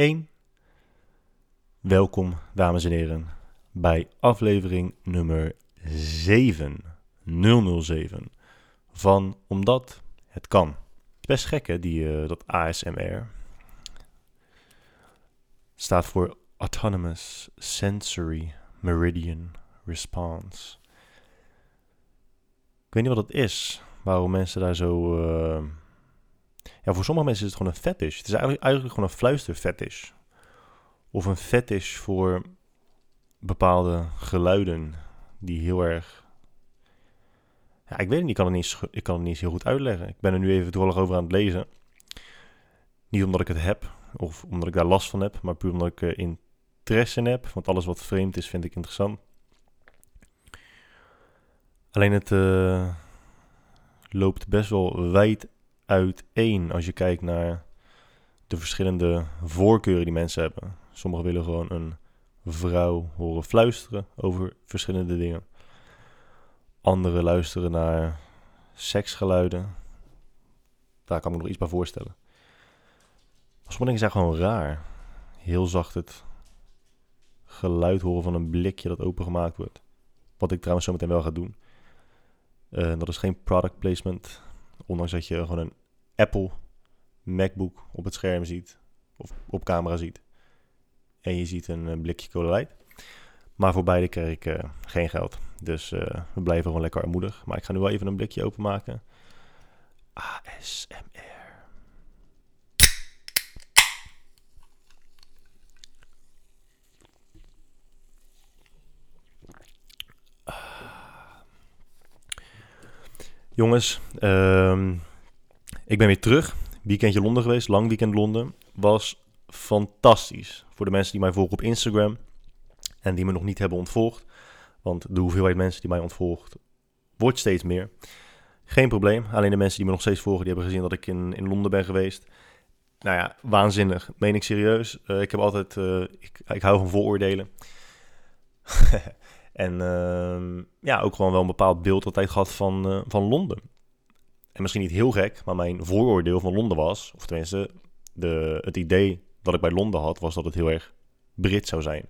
3, 2, 1. Welkom, dames en heren, bij aflevering nummer 7, 007 van Omdat het kan. Best gek hè, die, uh, dat ASMR. Staat voor Autonomous Sensory Meridian Response. Ik weet niet wat het is, waarom mensen daar zo... Uh... Ja, voor sommige mensen is het gewoon een fetish. Het is eigenlijk, eigenlijk gewoon een fluisterfetish. Of een fetish voor bepaalde geluiden die heel erg... Ja, ik weet het niet, ik kan het niet, ik kan het niet heel goed uitleggen. Ik ben er nu even toevallig over aan het lezen. Niet omdat ik het heb, of omdat ik daar last van heb, maar puur omdat ik uh, interesse in heb. Want alles wat vreemd is, vind ik interessant. Alleen het uh, loopt best wel wijd uiteen als je kijkt naar de verschillende voorkeuren die mensen hebben. Sommigen willen gewoon een vrouw horen fluisteren over verschillende dingen. Anderen luisteren naar seksgeluiden. Daar kan ik me nog iets bij voorstellen. Sommige dingen zijn gewoon raar. Heel zacht het geluid horen van een blikje dat opengemaakt wordt. Wat ik trouwens zo meteen wel ga doen. Uh, dat is geen product placement. Ondanks dat je gewoon een Apple MacBook op het scherm ziet. Of op camera ziet. En je ziet een, een blikje Cola. Maar voor beide krijg ik uh, geen geld. Dus uh, we blijven gewoon lekker armoedig. Maar ik ga nu wel even een blikje openmaken. ASMR. Jongens, uh, ik ben weer terug. Weekendje Londen geweest, lang weekend Londen. Was fantastisch. Voor de mensen die mij volgen op Instagram en die me nog niet hebben ontvolgd. Want de hoeveelheid mensen die mij ontvolgt wordt steeds meer. Geen probleem. Alleen de mensen die me nog steeds volgen, die hebben gezien dat ik in, in Londen ben geweest. Nou ja, waanzinnig. Meen ik serieus. Uh, ik heb altijd, uh, ik, ik hou van vooroordelen. En uh, ja, ook gewoon wel een bepaald beeld altijd gehad van, uh, van Londen. En misschien niet heel gek, maar mijn vooroordeel van Londen was, of tenminste de, het idee dat ik bij Londen had, was dat het heel erg Brit zou zijn.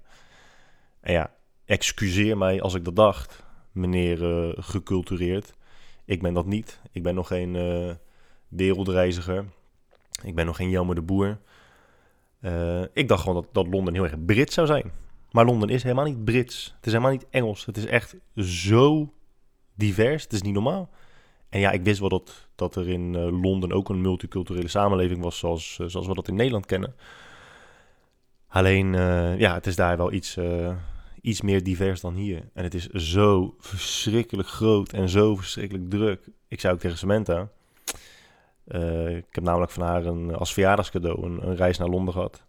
En ja, excuseer mij als ik dat dacht, meneer uh, gecultureerd. Ik ben dat niet. Ik ben nog geen uh, wereldreiziger. Ik ben nog geen Jammer de Boer. Uh, ik dacht gewoon dat, dat Londen heel erg Brit zou zijn. Maar Londen is helemaal niet Brits. Het is helemaal niet Engels. Het is echt zo divers. Het is niet normaal. En ja, ik wist wel dat, dat er in uh, Londen ook een multiculturele samenleving was, zoals, uh, zoals we dat in Nederland kennen. Alleen, uh, ja, het is daar wel iets, iets meer divers dan hier. En het is zo verschrikkelijk groot en zo verschrikkelijk druk. Ik zei ook tegen Samantha, ik heb namelijk van haar een, als verjaardagscadeau een, een reis naar Londen gehad.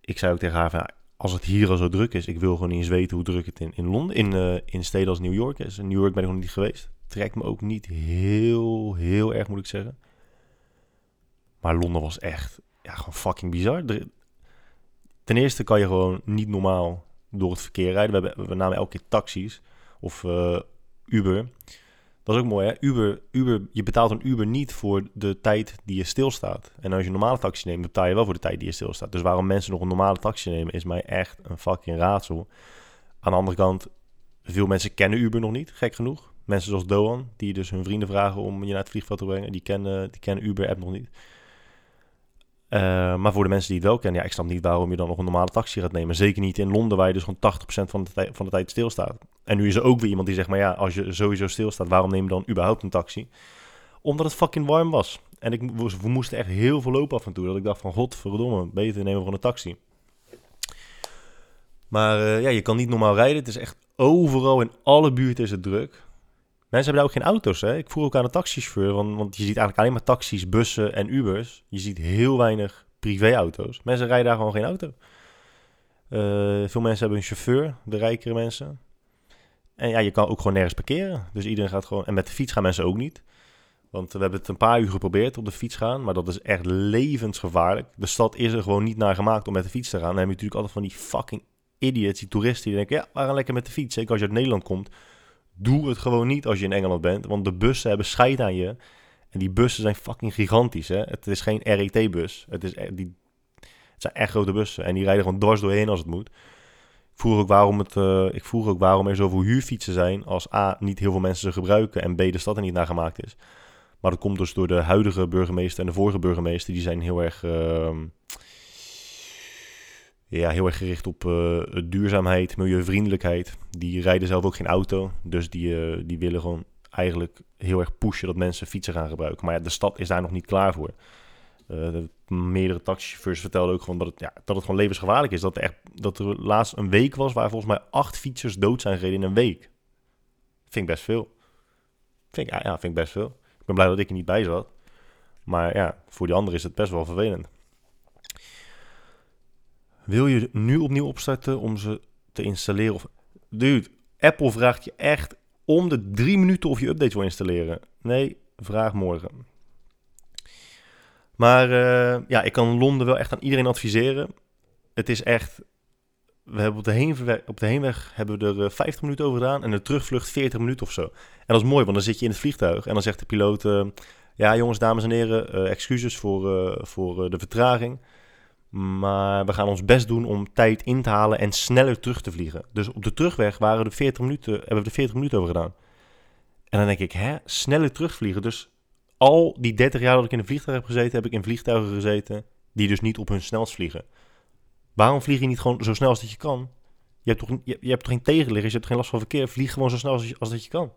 Ik zei ook tegen haar van, als het hier al zo druk is, ik wil gewoon niet eens weten hoe druk het in, in Londen, in, in steden als New York is. In New York ben ik nog niet geweest. Trekt me ook niet heel, heel erg, moet ik zeggen. Maar Londen was echt, ja, gewoon fucking bizar. ten eerste kan je gewoon niet normaal door het verkeer rijden. We, hebben, we namen elke keer taxis of uh, Uber. Dat is ook mooi, hè? Uber, Uber, je betaalt een Uber niet voor de tijd die je stilstaat. En als je een normale taxi neemt, betaal je wel voor de tijd die je stilstaat. Dus waarom mensen nog een normale taxi nemen, is mij echt een fucking raadsel. Aan de andere kant, veel mensen kennen Uber nog niet, gek genoeg. Mensen zoals Doan, die dus hun vrienden vragen om je naar het vliegveld te brengen, die kennen, die kennen Uber-app nog niet. Uh, maar voor de mensen die het wel kennen, ja, ik snap niet waarom je dan nog een normale taxi gaat nemen. Zeker niet in Londen, waar je dus gewoon 80% van de, tijd, van de tijd stilstaat. En nu is er ook weer iemand die zegt, maar ja, als je sowieso stilstaat, waarom neem je dan überhaupt een taxi? Omdat het fucking warm was. En ik, we moesten echt heel veel lopen af en toe. Dat ik dacht van, godverdomme, beter nemen we gewoon een taxi. Maar uh, ja, je kan niet normaal rijden. Het is echt overal, in alle buurten is het druk. Mensen hebben daar ook geen auto's. Hè? Ik vroeg ook aan de taxichauffeur, want, want je ziet eigenlijk alleen maar taxis, bussen en Ubers. Je ziet heel weinig privéauto's. Mensen rijden daar gewoon geen auto. Uh, veel mensen hebben een chauffeur, de rijkere mensen. En ja, je kan ook gewoon nergens parkeren. Dus iedereen gaat gewoon... En met de fiets gaan mensen ook niet. Want we hebben het een paar uur geprobeerd op de fiets gaan. Maar dat is echt levensgevaarlijk. De stad is er gewoon niet naar gemaakt om met de fiets te gaan. Dan heb je natuurlijk altijd van die fucking idiots, die toeristen die denken... Ja, we gaan lekker met de fiets. Zeker als je uit Nederland komt. Doe het gewoon niet als je in Engeland bent. Want de bussen hebben scheid aan je. En die bussen zijn fucking gigantisch, hè. Het is geen RET-bus. Het, is, e- die, het zijn echt grote bussen. En die rijden gewoon dwars doorheen als het moet. Ik vroeg ook waarom, het, eh, ik vroeg ook waarom er zoveel huurfietsen zijn... als A, niet heel veel mensen ze gebruiken... en B, de stad er niet naar gemaakt is. Maar dat komt dus door de huidige burgemeester en de vorige burgemeester. Die zijn heel erg, ehm, ja, heel erg gericht op uh, duurzaamheid, milieuvriendelijkheid. Die rijden zelf ook geen auto. Dus die, uh, die willen gewoon eigenlijk heel erg pushen dat mensen fietsen gaan gebruiken. Maar ja, de stad is daar nog niet klaar voor. Uh, meerdere taxichauffeurs vertelden ook gewoon dat het, ja, dat het gewoon levensgevaarlijk is. Dat er, echt, dat er laatst een week was waar volgens mij acht fietsers dood zijn gereden in een week. Vind ik best veel. Vind ik, ja, vind ik best veel ben blij dat ik er niet bij zat. Maar ja, voor die anderen is het best wel vervelend. Wil je nu opnieuw opstarten om ze te installeren? Dude, Apple vraagt je echt om de drie minuten of je updates wil installeren. Nee, vraag morgen. Maar uh, ja, ik kan Londen wel echt aan iedereen adviseren. Het is echt we hebben op de, heenweg, op de heenweg hebben we er 50 eh, minuten over gedaan en de terugvlucht 40 minuten of zo. En dat is mooi, want dan zit je in het vliegtuig en dan zegt de piloot... Uh, ja, jongens, dames en heren, excuses voor, voor de vertraging. Maar we gaan ons best doen om tijd in te halen en sneller terug te vliegen. Dus op de terugweg waren de 40 minuten, hebben we er 40 minuten over gedaan. En dan denk ik, hè, sneller terugvliegen. Dus al die 30 jaar dat ik in een vliegtuig heb gezeten, heb ik in vliegtuigen gezeten die dus niet op hun snelst vliegen. Waarom vlieg je niet gewoon zo snel als dat je kan? Je hebt toch, je, hebt toch geen tegenliggers, je hebt geen last van verkeer. Vlieg gewoon zo snel als, als dat je kan.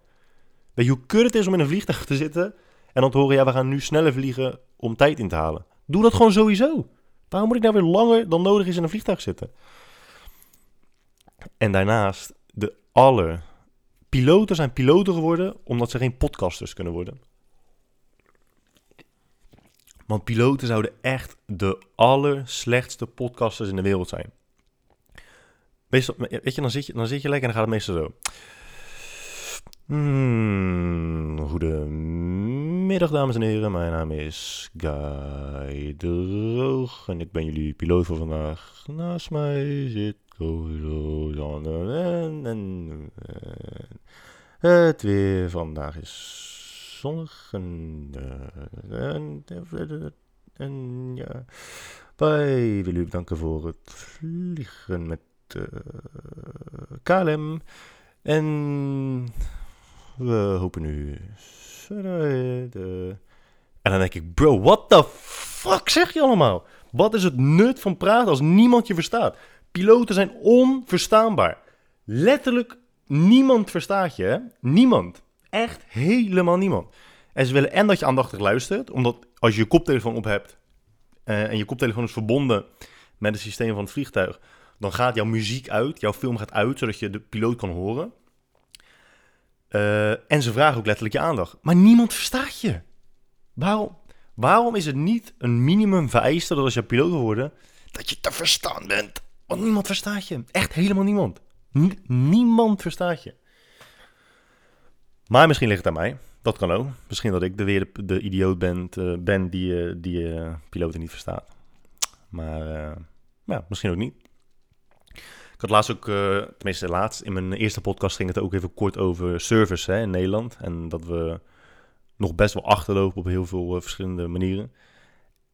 Weet je hoe kut het is om in een vliegtuig te zitten en dan te horen, ja, we gaan nu sneller vliegen om tijd in te halen. Doe dat gewoon sowieso. Waarom moet ik nou weer langer dan nodig is in een vliegtuig zitten? En daarnaast, de alle piloten zijn piloten geworden omdat ze geen podcasters kunnen worden. Want piloten zouden echt de allerslechtste podcasters in de wereld zijn. weet je, dan zit je, dan zit je lekker en dan gaat het meestal zo. Hmm, goedemiddag dames en heren, mijn naam is Guy Droog en ik ben jullie piloot voor vandaag. Naast mij zit en het weer vandaag is zonnig en, uh, en, en, ja, wij willen u bedanken voor het vliegen met uh, KLM. En we hopen nu. En dan denk ik, bro, what the fuck zeg je allemaal? Wat is het nut van praten als niemand je verstaat? Piloten zijn onverstaanbaar. Letterlijk niemand verstaat je, hè? Niemand. Echt helemaal niemand. En ze willen en dat je aandachtig luistert, omdat als je je koptelefoon op hebt uh, en je koptelefoon is verbonden met het systeem van het vliegtuig, dan gaat jouw muziek uit, jouw film gaat uit, zodat je de piloot kan horen. Uh, en ze vragen ook letterlijk je aandacht. Maar niemand verstaat je. Waarom, waarom is het niet een minimum vereiste dat als je piloot wil worden, dat je te verstaan bent? Want niemand verstaat je. Echt helemaal niemand. niemand verstaat je. Maar misschien ligt het aan mij. Dat kan ook. Misschien dat ik de, weer de, idioot ben, ben die, die uh, piloten niet verstaat. Maar ja, misschien ook niet. Had laatst ook, tenminste laatst, in mijn eerste podcast ging het ook even kort over service hè, in Nederland. En dat we nog best wel achterlopen op heel veel verschillende manieren.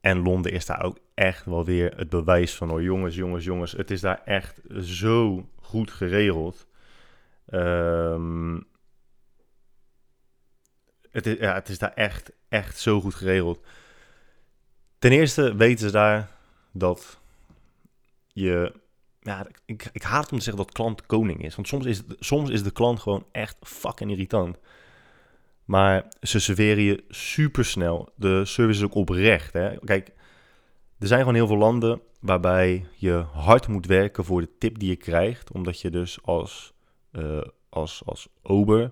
En Londen is daar ook echt wel weer het bewijs van, jongens, jongens, jongens, het is daar echt zo goed geregeld. Um, het is, ja, het is daar echt, echt zo goed geregeld. Ten eerste weten ze daar dat je. Ja, ik, ik haat om te zeggen dat klant koning is. Want soms is, soms is de klant gewoon echt fucking irritant. Maar ze serveren je super snel. De service is ook oprecht. Hè? Kijk, er zijn gewoon heel veel landen waarbij je hard moet werken voor de tip die je krijgt. Omdat je dus als, uh, als, als ober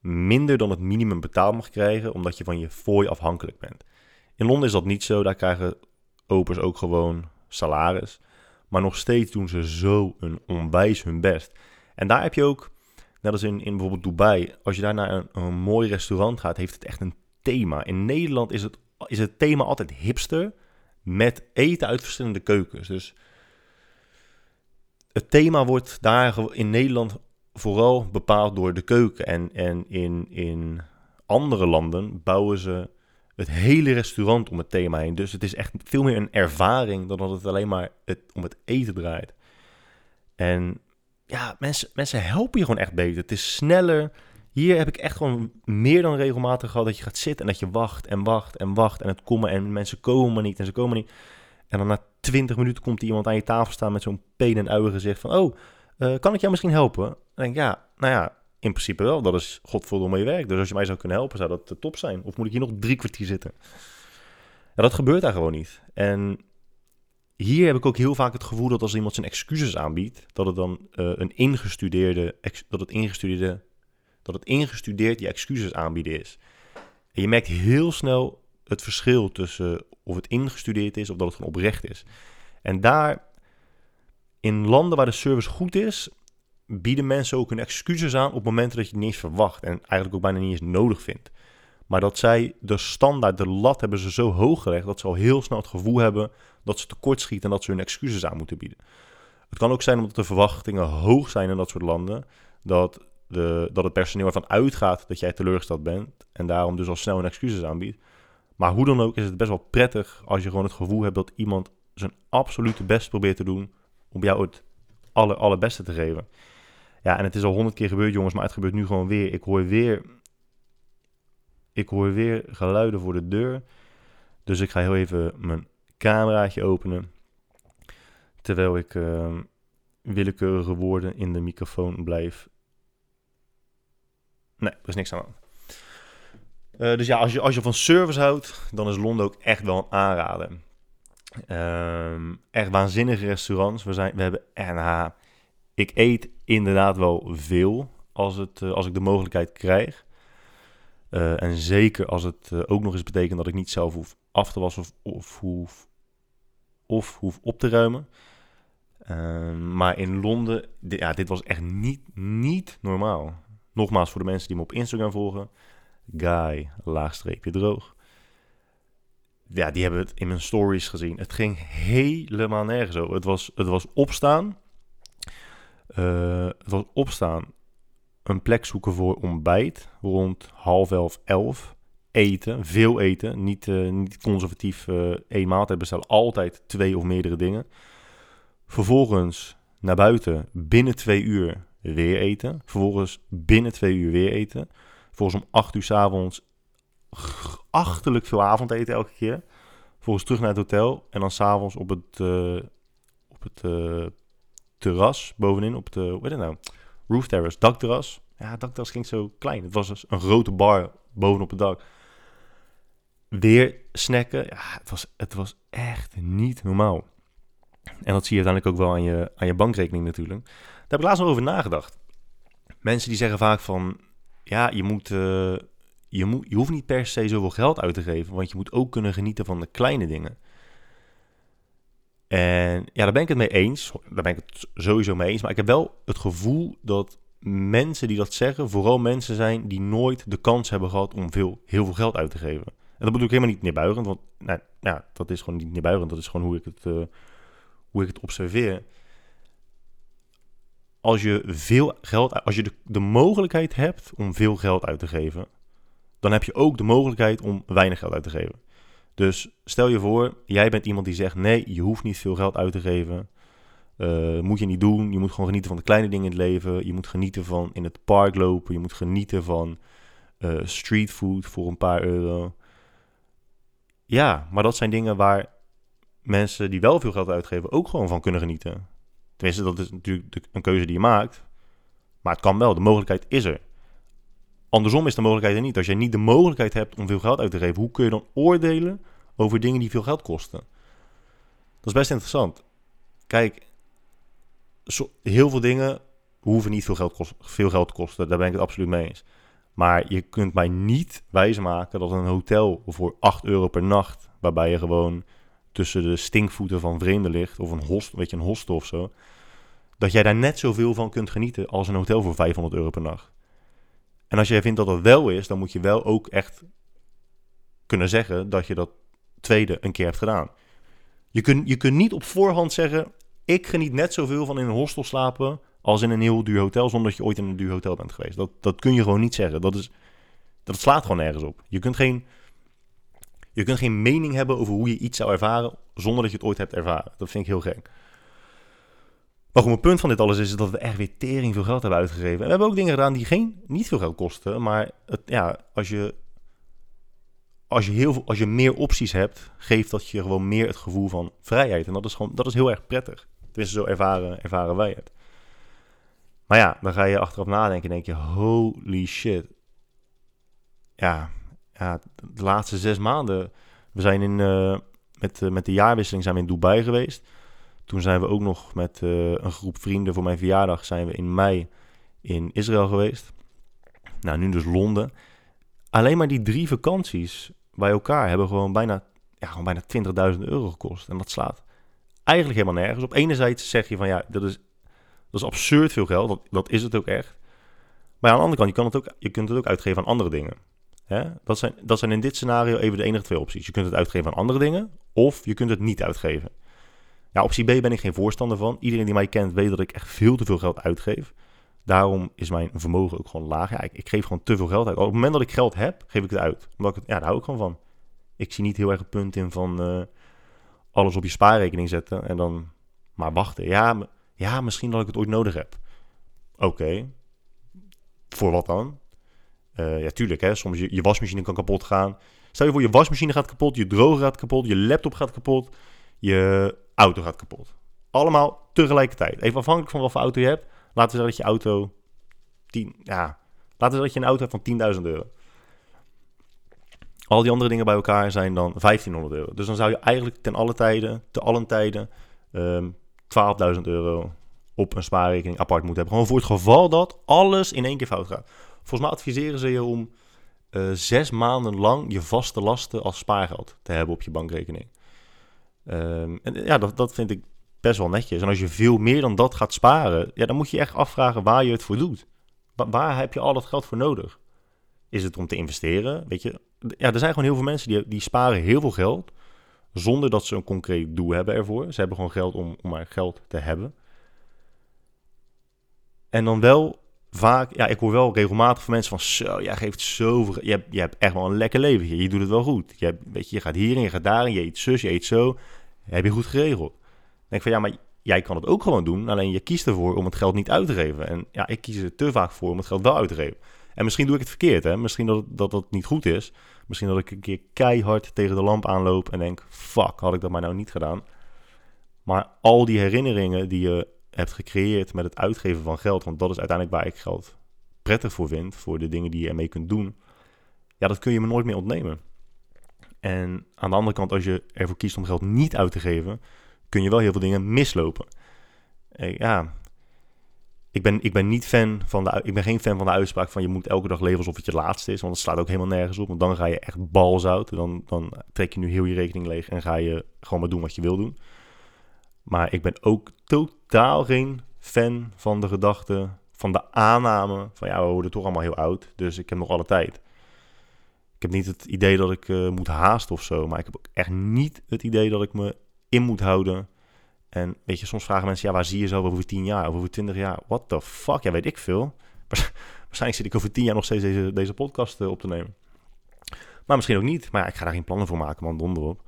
minder dan het minimum betaald mag krijgen, omdat je van je fooi afhankelijk bent. In Londen is dat niet zo, daar krijgen opers ook gewoon salaris. Maar nog steeds doen ze zo een onwijs hun best. En daar heb je ook, net als in, in bijvoorbeeld Dubai, als je daar naar een, een mooi restaurant gaat, heeft het echt een thema. In Nederland is het, is het thema altijd hipster, met eten uit verschillende keukens. Dus het thema wordt daar in Nederland vooral bepaald door de keuken. En, en in, in andere landen bouwen ze het hele restaurant om het thema heen. Dus het is echt veel meer een ervaring dan dat het alleen maar het, om het eten draait. En ja, mensen, mensen helpen je gewoon echt beter. Het is sneller. Hier heb ik echt gewoon meer dan regelmatig gehad dat je gaat zitten en dat je wacht en wacht en wacht en het komen en mensen komen maar niet en ze komen niet. En dan na 20 minuten komt iemand aan je tafel staan met zo'n pen en uien gezicht van, oh, uh, kan ik jou misschien helpen? Dan denk ik, ja, nou ja, in principe wel. Dat is godverdomme je werk. Dus als je mij zou kunnen helpen, zou dat top zijn. Of moet ik hier nog drie kwartier zitten? Ja, dat gebeurt daar gewoon niet. En hier heb ik ook heel vaak het gevoel dat als iemand zijn excuses aanbiedt, dat het dan uh, een ingestudeerde, dat het ingestudeerde, dat het ingestudeerd die excuses aanbieden is. En je merkt heel snel het verschil tussen of het ingestudeerd is of dat het gewoon oprecht is. En daar, in landen waar de service goed is, bieden mensen ook hun excuses aan op momenten dat je het niet eens verwacht en eigenlijk ook bijna niet eens nodig vindt. Maar dat zij de standaard, de lat hebben ze zo hoog gelegd dat ze al heel snel het gevoel hebben dat ze tekort schieten en dat ze hun excuses aan moeten bieden. Het kan ook zijn omdat de verwachtingen hoog zijn in dat soort landen, dat, de, dat het personeel ervan uitgaat dat jij teleurgesteld bent en daarom dus al snel hun excuses aanbiedt. Maar hoe dan ook is het best wel prettig als je gewoon het gevoel hebt dat iemand zijn absolute best probeert te doen om jou het aller, allerbeste te geven. Ja, en het is al honderd keer gebeurd, jongens, maar het gebeurt nu gewoon weer. Ik hoor weer. Ik hoor weer geluiden voor de deur. Dus ik ga heel even mijn cameraatje openen. Terwijl ik uh, willekeurige woorden in de microfoon blijf. Nee, er is niks aan. Uh, dus ja, als je, als je van service houdt, dan is Londen ook echt wel een aanrader. Uh, echt waanzinnige restaurants. We, zijn, we hebben NH ik eet inderdaad wel veel als, het, eh, als ik de mogelijkheid krijg. Uh, en zeker als het uh, ook nog eens betekent dat ik niet zelf hoef af te wassen of, of, hoef, of hoef op te ruimen. Uh, maar in Londen, ja, dit was echt niet, niet normaal. Nogmaals, voor de mensen die me op Instagram volgen. Guy, laagstreepje droog. Ja, die hebben het in mijn stories gezien. Het ging helemaal nergens over. Het was, het was opstaan uh, het was opstaan, een plek zoeken voor ontbijt, rond half elf, elf. Eten, veel eten, niet, uh, niet conservatief uh, één maaltijd bestellen, altijd twee of meerdere dingen. Vervolgens naar buiten, binnen twee uur weer eten. Vervolgens binnen twee uur weer eten. Vervolgens om acht uur s avonds achterlijk veel avondeten elke keer. Vervolgens terug naar het hotel en dan s'avonds op het, op het terras bovenin op de, hoe heet het nou? Roof terrace, dakterras. Ja, dakterras ging zo klein. Het was dus een grote bar bovenop het dak. Weer snacken. Ja, het was, het was echt niet normaal. En dat zie je uiteindelijk ook wel aan je, aan je bankrekening natuurlijk. Daar heb ik laatst al over nagedacht. Mensen die zeggen vaak van... Ja, je moet... Uh, je, moet, je hoeft niet per se zoveel geld uit te geven, want je moet ook kunnen genieten van de kleine dingen. En ja, daar ben ik het mee eens. Daar ben ik het sowieso mee eens. Maar ik heb wel het gevoel dat mensen die dat zeggen, vooral mensen zijn die nooit de kans hebben gehad om veel, heel veel geld uit te geven. En dat bedoel ik helemaal niet neerbuigend, want nou, ja, dat is gewoon niet neerbuigend. Dat is gewoon hoe ik het, uh, hoe ik het observeer. Als je veel geld, als je de, de mogelijkheid hebt om veel geld uit te geven, dan heb je ook de mogelijkheid om weinig geld uit te geven. Dus stel je voor, jij bent iemand die zegt: nee, je hoeft niet veel geld uit te geven. Uh, moet je niet doen. Je moet gewoon genieten van de kleine dingen in het leven. Je moet genieten van in het park lopen. Je moet genieten van uh, streetfood voor een paar euro. Ja, maar dat zijn dingen waar mensen die wel veel geld uitgeven ook gewoon van kunnen genieten. Tenminste, dat is natuurlijk een keuze die je maakt. Maar het kan wel, de mogelijkheid is er. Andersom is de mogelijkheid er niet. Als jij niet de mogelijkheid hebt om veel geld uit te geven, hoe kun je dan oordelen over dingen die veel geld kosten? Dat is best interessant. Kijk, heel veel dingen hoeven niet veel geld, veel geld te kosten. Daar ben ik het absoluut mee eens. Maar je kunt mij niet wijsmaken dat een hotel voor 8 euro per nacht, waarbij je gewoon tussen de stinkvoeten van vreemden ligt, of een, host, weet je, een hostel of zo, dat jij daar net zoveel van kunt genieten als een hotel voor 500 euro per nacht. En als jij vindt dat dat wel is, dan moet je wel ook echt kunnen zeggen dat je dat tweede een keer hebt gedaan. Je kunt, je kunt niet op voorhand zeggen: ik geniet net zoveel van in een hostel slapen als in een heel duur hotel, zonder dat je ooit in een duur hotel bent geweest. Dat, dat kun je gewoon niet zeggen. Dat, is, dat slaat gewoon nergens op. Je kunt geen. Je kunt geen mening hebben over hoe je iets zou ervaren zonder dat je het ooit hebt ervaren. Dat vind ik heel gek. Maar goed, mijn punt van dit alles is dat we echt weer tering veel geld hebben uitgegeven. En we hebben ook dingen gedaan die geen, niet veel geld kosten. Maar het, ja, als je, als, je heel veel, als je meer opties hebt, geeft dat je gewoon meer het gevoel van vrijheid. En dat is, gewoon, dat is heel erg prettig. Tenminste, zo ervaren, ervaren wij het. Maar ja, dan ga je achteraf nadenken en denk je, holy shit. Ja, ja de laatste zes maanden. We zijn in, uh, met, uh, met de jaarwisseling zijn we in Dubai geweest. Toen zijn we ook nog met uh, een groep vrienden voor mijn verjaardag zijn we in mei in Israël geweest. Nou, nu dus Londen. Alleen maar die drie vakanties bij elkaar hebben gewoon bijna, ja, gewoon bijna 20.000 euro gekost. En dat slaat eigenlijk helemaal nergens op. Enerzijds zeg je van ja, dat is, dat is absurd veel geld. Dat, dat is het ook echt. Maar aan de andere kant, je, kan het ook, je kunt het ook uitgeven aan andere dingen. Dat, zijn, dat zijn in dit scenario even de enige twee opties. Je kunt het uitgeven aan andere dingen, of je kunt het niet uitgeven. Ja, optie B ben ik geen voorstander van. Iedereen die mij kent weet dat ik echt veel te veel geld uitgeef. Daarom is mijn vermogen ook gewoon laag. Ja, ik, geef gewoon te veel geld uit. Op het moment dat ik geld heb, geef ik het uit. Omdat ik het, ja, daar hou ik gewoon van. Ik zie niet heel erg een punt in van uh, alles op je spaarrekening zetten en dan maar wachten. Ja, ja misschien dat ik het ooit nodig heb. Oké. Voor wat dan? Uh, ja, tuurlijk, hè. Soms je, je wasmachine kan kapot gaan. Stel je voor, je wasmachine gaat kapot, je droger gaat kapot, je laptop gaat kapot, je auto gaat kapot. Allemaal tegelijkertijd. Even afhankelijk van wat voor auto je hebt. Laten we zeggen dat je auto 10, ja, laten we zeggen dat je een auto hebt van 10.000 euro. Al die andere dingen bij elkaar zijn dan 1500 euro. Dus dan zou je eigenlijk ten alle tijden, te allen tijden, um, 12.000 euro op een spaarrekening apart moeten hebben. Gewoon voor het geval dat alles in één keer fout gaat. Volgens mij adviseren ze je om uh, zes maanden lang je vaste lasten als spaargeld te hebben op je bankrekening. Um, en ja, dat, dat vind ik best wel netjes. En als je veel meer dan dat gaat sparen, ja, dan moet je echt afvragen waar je het voor doet. Waar, waar heb je al dat geld voor nodig? Is het om te investeren? Weet je, ja, er zijn gewoon heel veel mensen die, die sparen heel veel geld zonder dat ze een concreet doel hebben ervoor. Ze hebben gewoon geld om, om maar geld te hebben. En dan wel vaak, ja, ik hoor wel regelmatig van mensen van, zo, jij geeft zoveel, je hebt, je hebt echt wel een lekker leven, je doet het wel goed. Je, hebt, weet je, je gaat hierin, je gaat daarin, je eet zus, je eet zo, heb je goed geregeld. Denk van, ja, maar jij kan het ook gewoon doen, alleen je kiest ervoor om het geld niet uit te geven. En ja, ik kies er te vaak voor om het geld wel uit te geven. En misschien doe ik het verkeerd, hè. Misschien dat, dat dat niet goed is. Misschien dat ik een keer keihard tegen de lamp aanloop en denk, fuck, had ik dat maar nou niet gedaan. Maar al die herinneringen die je hebt gecreëerd met het uitgeven van geld, want dat is uiteindelijk waar ik geld prettig voor vind, voor de dingen die je ermee kunt doen, ja, dat kun je me nooit meer ontnemen. En aan de andere kant, als je ervoor kiest om geld niet uit te geven, kun je wel heel veel dingen mislopen. Eh, ja, ik ben, ik ben niet fan van de, ik ben geen fan van de uitspraak van je moet elke dag leven alsof het je laatste is, want dat slaat ook helemaal nergens op, want dan ga je echt balzout, dan, dan trek je nu heel je rekening leeg en ga je gewoon maar doen wat je wil doen. Maar ik ben ook totaal geen fan van de gedachte, van de aanname van ja, we worden toch allemaal heel oud, dus ik heb nog alle tijd. Ik heb niet het idee dat ik uh, moet haasten of zo, maar ik heb ook echt niet het idee dat ik me in moet houden. En weet je, soms vragen mensen, ja, waar zie je zo over 10 jaar, over 20 jaar? What the fuck? Ja, weet ik veel. Waarschijnlijk zit ik over 10 jaar nog steeds deze, deze podcast uh, op te nemen. Maar misschien ook niet. Maar ja, ik ga daar geen plannen voor maken, man, donderop.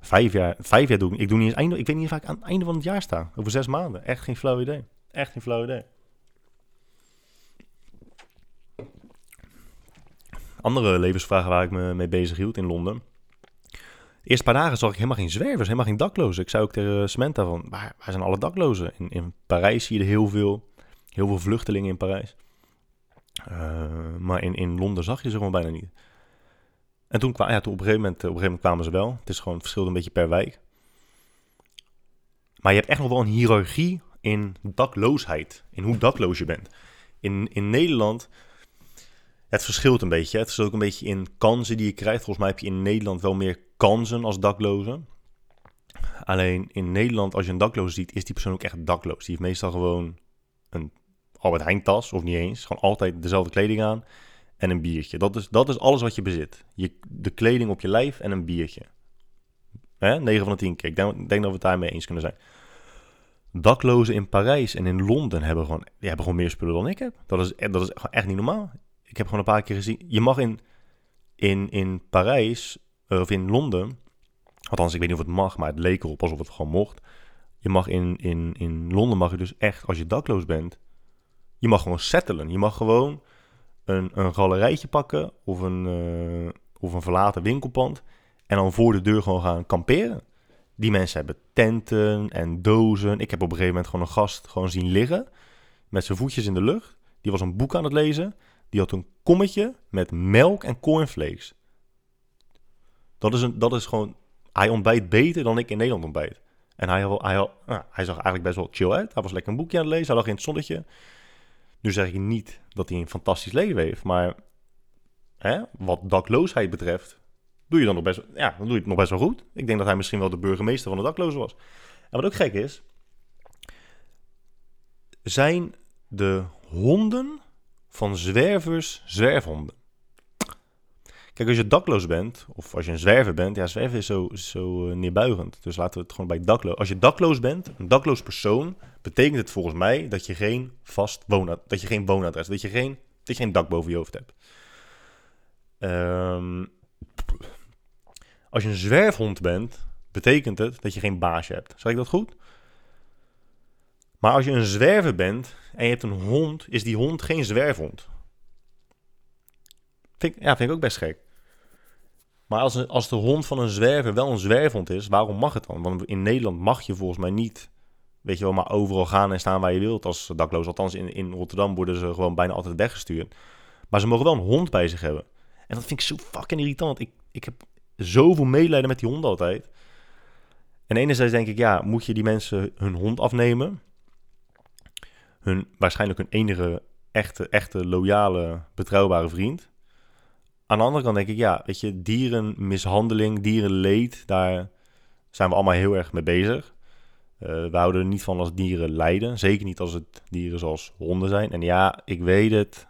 Vijf jaar, vijf jaar doe ik. Ik, doe niet eens einde, ik weet niet vaak aan het einde van het jaar sta. Over zes maanden. Echt geen flauw idee. Echt geen flauw idee. Andere levensvragen waar ik me mee bezig hield in Londen. De eerste paar dagen zag ik helemaal geen zwervers, helemaal geen daklozen. Ik zei ook tegen Samantha van, waar, waar zijn alle daklozen? In, in Parijs zie je er heel veel, heel veel vluchtelingen in Parijs. Uh, maar in, in Londen zag je ze gewoon bijna niet. En toen, ja, toen moment, op een gegeven moment kwamen ze wel. Het is gewoon verschillend een beetje per wijk. Maar je hebt echt nog wel een hiërarchie in dakloosheid. In hoe dakloos je bent. In, in Nederland, het verschilt een beetje. Het verschilt ook een beetje in kansen die je krijgt. Volgens mij heb je in Nederland wel meer kansen als dakloze. Alleen in Nederland, als je een dakloze ziet, is die persoon ook echt dakloos. Die heeft meestal gewoon een Albert Heijn tas, of niet eens. Gewoon altijd dezelfde kleding aan en een biertje. Dat is, dat is alles wat je bezit. Je, de kleding op je lijf en een biertje. Hè? 9 van de 10 keer. Ik denk, dat we het daarmee eens kunnen zijn. Daklozen in Parijs en in Londen hebben gewoon, die hebben gewoon meer spullen dan ik heb. Dat is, dat is echt niet normaal. Ik heb gewoon een paar keer gezien. Je mag in, in, in Parijs eh, of in Londen, althans ik weet niet of het mag, maar het leek erop alsof het gewoon mocht. Je mag in, in, in Londen mag je dus echt, als je dakloos bent, je mag gewoon settelen. Je mag gewoon een, een galerijtje pakken of een, uh, of een verlaten winkelpand en dan voor de deur gewoon gaan kamperen. Die mensen hebben tenten en dozen. Ik heb op een gegeven moment gewoon een gast gewoon zien liggen met zijn voetjes in de lucht. Die was een boek aan het lezen. Die had een kommetje met melk en cornflakes. Dat is, een, dat is gewoon... Hij ontbijt beter dan ik in Nederland ontbijt. En hij, hij, hij, nou, hij zag eigenlijk best wel chill uit. Hij was lekker een boekje aan het lezen. Hij lag in het zonnetje. Nu zeg ik niet dat hij een fantastisch leven heeft. Maar hè, wat dakloosheid betreft... Doe je dan nog best, ja, dan doe je het nog best wel goed. Ik denk dat hij misschien wel de burgemeester van de daklozen was. En wat ook gek is... Zijn de honden van zwervers zwerfhonden. Kijk, als je dakloos bent, of als je een zwerver bent, ja, zwerven is zo, zo uh, neerbuigend. Dus laten we het gewoon bij dakloos. Als je dakloos bent, een dakloos persoon, betekent het volgens mij dat je geen vast woonadres, dat je geen woonadres, dat je geen, dat je geen dak boven je hoofd hebt. Um, als je een zwerfhond bent, betekent het dat je geen baasje hebt. Zeg ik dat goed? Maar als je een zwerver bent en je hebt een hond, is die hond geen zwerfhond. Vind ja, vind ik ook best gek. Maar als, als de hond van een zwerver wel een zwerfhond is, waarom mag het dan? Want in Nederland mag je volgens mij niet, weet je wel, maar overal gaan en staan waar je wilt als dakloos. Althans, in, in Rotterdam worden ze gewoon bijna altijd weggestuurd. Maar ze mogen wel een hond bij zich hebben. En dat vind ik zo fucking irritant. Ik, ik heb zoveel medelijden met die honden altijd. En enerzijds denk ik, ja, moet je die mensen hun hond afnemen? hun, waarschijnlijk hun enige echte, echte loyale, betrouwbare vriend. Aan de andere kant denk ik, ja, weet je, dierenmishandeling, dierenleed, daar zijn we allemaal heel erg mee bezig. Uh, we houden er niet van als dieren lijden. Zeker niet als het dieren zoals honden zijn. En ja, ik weet het,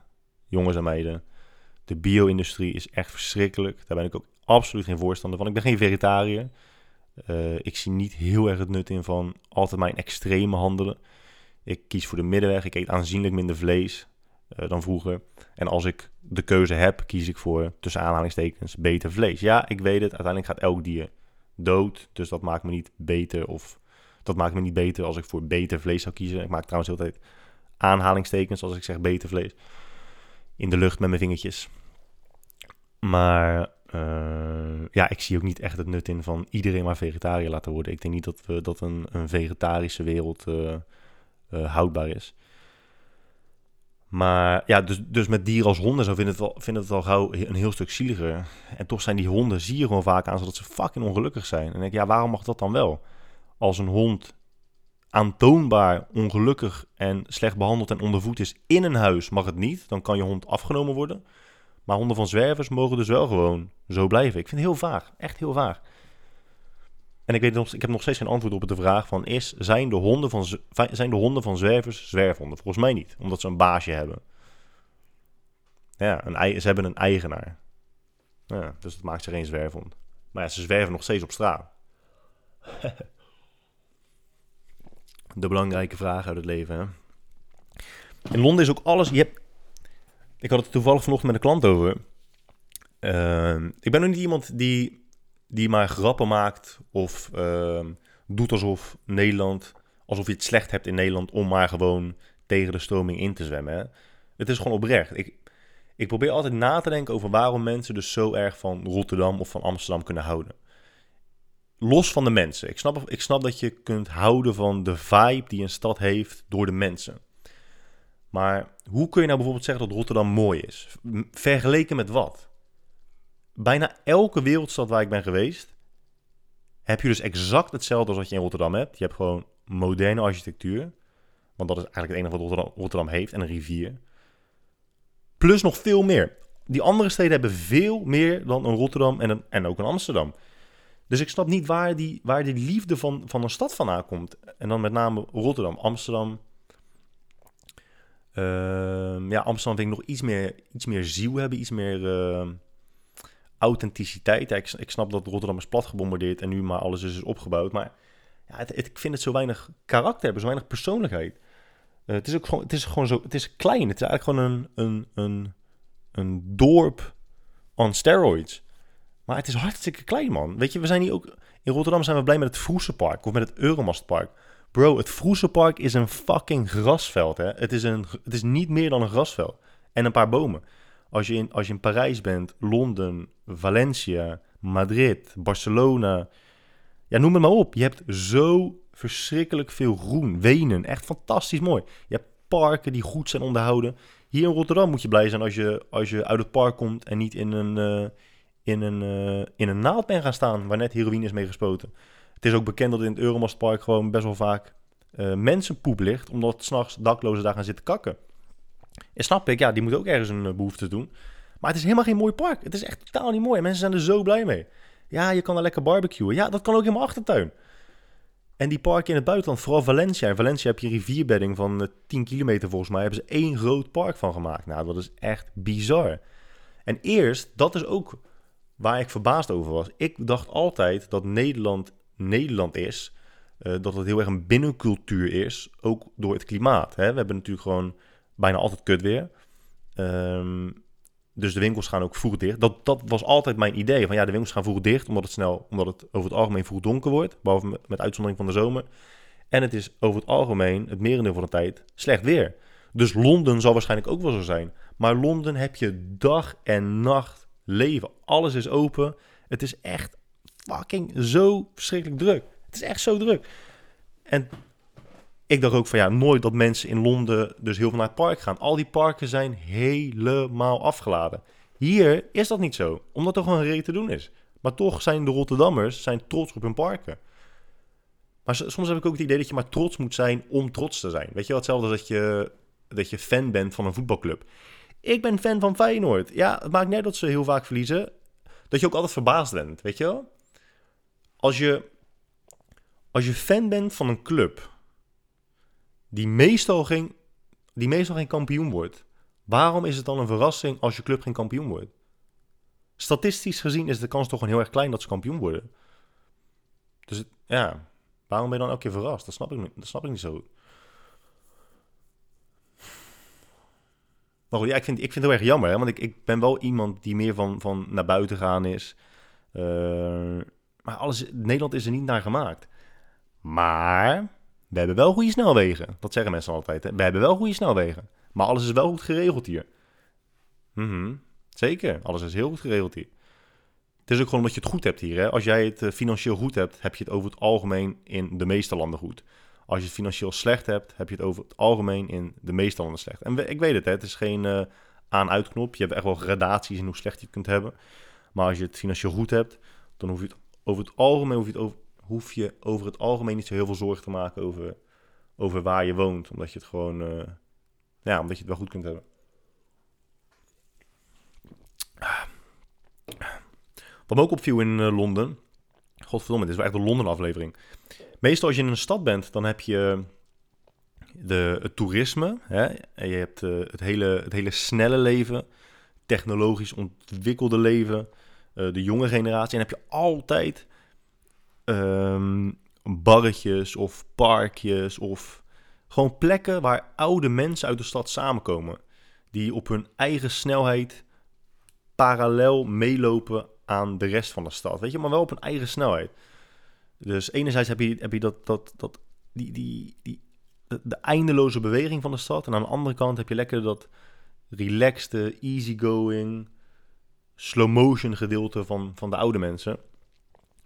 jongens en meiden. De bio-industrie is echt verschrikkelijk. Daar ben ik ook absoluut geen voorstander van. Ik ben geen vegetariër. Uh, ik zie niet heel erg het nut in van altijd mijn extreme handelen. Ik kies voor de middenweg. Ik eet aanzienlijk minder vlees uh, dan vroeger. En als ik de keuze heb, kies ik voor, tussen aanhalingstekens, beter vlees. Ja, ik weet het. Uiteindelijk gaat elk dier dood. Dus dat maakt me niet beter. Of dat maakt me niet beter als ik voor beter vlees zou kiezen. Ik maak trouwens altijd aanhalingstekens als ik zeg beter vlees. In de lucht met mijn vingertjes. Maar uh, ja, ik zie ook niet echt het nut in van iedereen maar vegetariër laten worden. Ik denk niet dat we dat een, een vegetarische wereld uh, uh, houdbaar is. Maar ja, dus, dus met dieren als honden zo vind het, vind het al gauw een heel stuk zieliger. En toch zijn die honden, zie je gewoon vaak aan, zodat ze fucking ongelukkig zijn. En denk ja, waarom mag dat dan wel? Als een hond aantoonbaar ongelukkig en slecht behandeld en ondervoed is in een huis, mag het niet. Dan kan je hond afgenomen worden. Maar honden van zwervers mogen dus wel gewoon zo blijven. Ik vind het heel vaag, echt heel vaag. En ik, weet nog, ik heb nog steeds geen antwoord op de vraag van... Is, zijn, de honden van, zijn de honden van zwervers zwerfhonden? Volgens mij niet, omdat ze een baasje hebben. Ja, een, ze hebben een eigenaar. Dus dat maakt ze geen zwerfhond. Maar ja, ze zwerven nog steeds op straat. de belangrijke vraag uit het leven? In Londen is ook alles... Je ik had het toevallig vanochtend met een klant over. Uh, ik ben nog niet iemand die die maar grappen maakt of uh, doet alsof Nederland, alsof je het slecht hebt in Nederland om maar gewoon tegen de stroming in te zwemmen. Het is gewoon oprecht. Ik, ik probeer altijd na te denken over waarom mensen dus zo erg van Rotterdam of van Amsterdam kunnen houden. Los van de mensen. Ik snap, ik snap dat je kunt houden van de vibe die een stad heeft door de mensen. Maar hoe kun je nou bijvoorbeeld zeggen dat Rotterdam mooi is? Vergeleken met wat? Bijna elke wereldstad waar ik ben geweest, heb je dus exact hetzelfde als wat je in Rotterdam hebt. Je hebt gewoon moderne architectuur. Want dat is eigenlijk het enige wat Rotterdam, Rotterdam heeft. En een rivier. Plus nog veel meer. Die andere steden hebben veel meer dan een Rotterdam en, een, en ook een Amsterdam. Dus ik snap niet waar die, waar die liefde van, van een stad vandaan komt. En dan met name Rotterdam, Amsterdam. Uh, ja, Amsterdam vind ik nog iets meer, iets meer ziel hebben. Iets meer... Uh, authenticiteit. ik, ik, snap dat Rotterdam is plat gebombardeerd en nu maar alles is, opgebouwd. Maar ja, ik vind het zo weinig karakter hebben, zo weinig persoonlijkheid. Uh, het is ook gewoon, het is gewoon zo, het is klein. Het is eigenlijk gewoon een, een, een, een dorp on steroids. Maar het is hartstikke klein, man. Weet je, we zijn hier ook... In Rotterdam zijn we blij met het Vroesenpark of met het Euromastpark. Bro, het Vroesenpark is een fucking grasveld, hè. Het is, een, het is niet meer dan een grasveld. En een paar bomen. Als je in, als je in Parijs bent, Londen, Valencia, Madrid, Barcelona... Ja, noem het maar op. Je hebt zo verschrikkelijk veel groen. Wenen, echt fantastisch mooi. Je hebt parken die goed zijn onderhouden. Hier in Rotterdam moet je blij zijn als je, als je uit het park komt en niet in een, uh, in, een, uh, in een naald gaan staan waar net heroïne is mee gespoten. Het is ook bekend dat in het Euromastpark gewoon best wel vaak uh, mensenpoep ligt, omdat s'nachts daklozen daar gaan zitten kakken. En snap ik, ja, die moeten ook ergens een behoefte doen. Maar het is helemaal geen mooi park. Het is echt totaal niet mooi. Mensen zijn er zo blij mee. Ja, je kan er lekker barbecuen. Ja, dat kan ook in mijn achtertuin. En die parken in het buitenland, vooral Valencia. In Valencia heb je rivierbedding van 10 kilometer volgens mij. Hebben ze één groot park van gemaakt. Nou, dat is echt bizar. En eerst, dat is ook waar ik verbaasd over was. Ik dacht altijd dat Nederland Nederland is. Uh, dat het heel erg een binnencultuur is. Ook door het klimaat. Hè? We hebben natuurlijk gewoon bijna altijd kut weer. Um, dus de winkels gaan ook vroeg dicht. Dat, dat was altijd mijn idee. Van ja, de winkels gaan vroeg dicht, omdat het snel, omdat het over het algemeen vroeg donker wordt. Behalve met, uitzondering van de zomer. En het is over het algemeen, het merendeel van de tijd, slecht weer. Dus Londen zal waarschijnlijk ook wel zo zijn. Maar Londen heb je dag en nacht leven. Alles is open. Het is echt fucking zo verschrikkelijk druk. Het is echt zo druk. En ik dacht ook van ja, nooit dat mensen in Londen dus heel veel naar het park gaan. Al die parken zijn helemaal afgeladen. Hier is dat niet zo, omdat er gewoon een reden te doen is. Maar toch zijn de Rotterdammers zijn trots op hun parken. Maar soms heb ik ook het idee dat je maar trots moet zijn om trots te zijn. Weet je wel, hetzelfde dat je, dat je fan bent van een voetbalclub. Ik ben fan van Feyenoord. Ja, het maakt niet dat ze heel vaak verliezen. Dat je ook altijd verbaasd bent, weet je wel? Als je, als je fan bent van een club die meestal, geen, die meestal geen kampioen wordt. Waarom is het dan een verrassing als je club geen kampioen wordt? Statistisch gezien is de kans toch gewoon heel erg klein dat ze kampioen worden. Dus ja, waarom ben je dan elke keer verrast? Dat snap ik, dat snap ik niet zo Maar goed, ja, ik vind, ik vind het heel erg jammer, hè? want ik, ik ben wel iemand die meer van, van naar buiten gaan is. Uh, maar alles, Nederland is er niet naar gemaakt. Maar we hebben wel goede snelwegen. Dat zeggen mensen altijd. Hè? We hebben wel goede snelwegen. Maar alles is wel goed geregeld hier. Mhm. Zeker, alles is heel goed geregeld hier. Het is ook gewoon omdat je het goed hebt hier. Hè? Als jij het eh, financieel goed hebt, heb je het over het algemeen in de meeste landen goed. Als je het financieel slecht hebt, heb je het over het algemeen in de meeste landen slecht. En ik weet het, hè? het is geen uh, aan-uitknop. Je hebt echt wel gradaties in hoe slecht je het kunt hebben. Maar als je het financieel goed hebt, dan hoef je het over het algemeen hoef je het over, hoef je over het algemeen niet zo heel veel zorgen te maken over, over waar je woont. Omdat je het gewoon, uh, ja, omdat je het wel goed kunt hebben. Wat me ook opviel in uh, Londen, godverdomme, dit is wel echt een Londen aflevering. Meestal als je in een stad bent, dan heb je de, het toerisme. Hè? En je hebt uh, het, hele, het hele snelle leven, technologisch ontwikkelde leven, de jonge generatie. En heb je altijd um, barretjes of parkjes of gewoon plekken waar oude mensen uit de stad samenkomen. Die op hun eigen snelheid parallel meelopen aan de rest van de stad. Weet je, maar wel op hun eigen snelheid. Dus enerzijds heb je, heb je dat, dat, dat, die, die, die, de, eindeloze beweging van de stad. En aan de andere kant heb je lekker dat relaxed, easygoing, slow motion gedeelte van, van de oude mensen.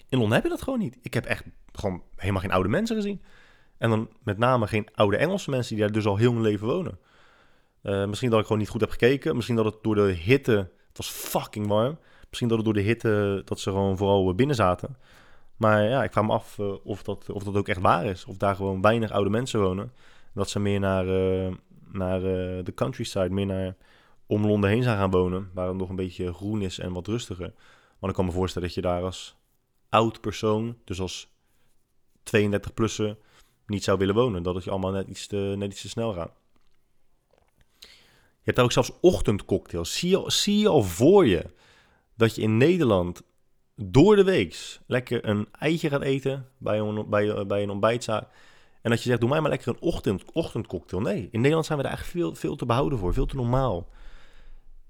In Londen heb je dat gewoon niet. Ik heb echt gewoon helemaal geen oude mensen gezien. En dan met name geen oude Engelse mensen die daar dus al heel hun leven wonen. Uh, misschien dat ik gewoon niet goed heb gekeken. Misschien dat het door de hitte... Het was fucking warm. Misschien dat het door de hitte... dat ze gewoon vooral binnen zaten. Maar ja, ik vraag me af uh, of, dat, of dat ook echt waar is. Of daar gewoon weinig oude mensen wonen. Dat ze meer naar, uh, naar de countryside, meer naar om Londen heen zijn gaan wonen. Waar het nog een beetje groen is en wat rustiger. Want ik kan me voorstellen dat je daar als oud persoon, dus als 32-plusser, niet zou willen wonen. Dat het je allemaal net iets te, net iets te snel gaat. Je hebt daar ook zelfs ochtendcocktails. Zie je, zie al voor je dat je in Nederland door de week lekker een eitje gaat eten bij een, bij een ontbijtzaak. En dat je zegt, doe mij maar lekker een ochtend, ochtendcocktail. Nee, in Nederland zijn we daar eigenlijk veel, veel te behouden voor. Veel te normaal.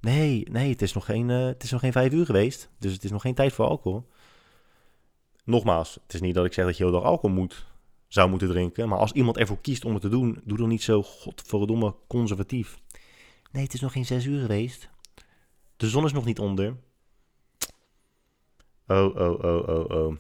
Nee, nee, het is nog geen, eh, het is nog geen vijf uur geweest. Dus het is nog geen tijd voor alcohol. Nogmaals, het is niet dat ik zeg dat je heel dag alcohol moet, zou moeten drinken. Maar als iemand ervoor kiest om het te doen, doe dan niet zo godverdomme conservatief. Nee, het is nog geen zes uur geweest. De zon is nog niet onder. Oh, oh, oh, oh, oh.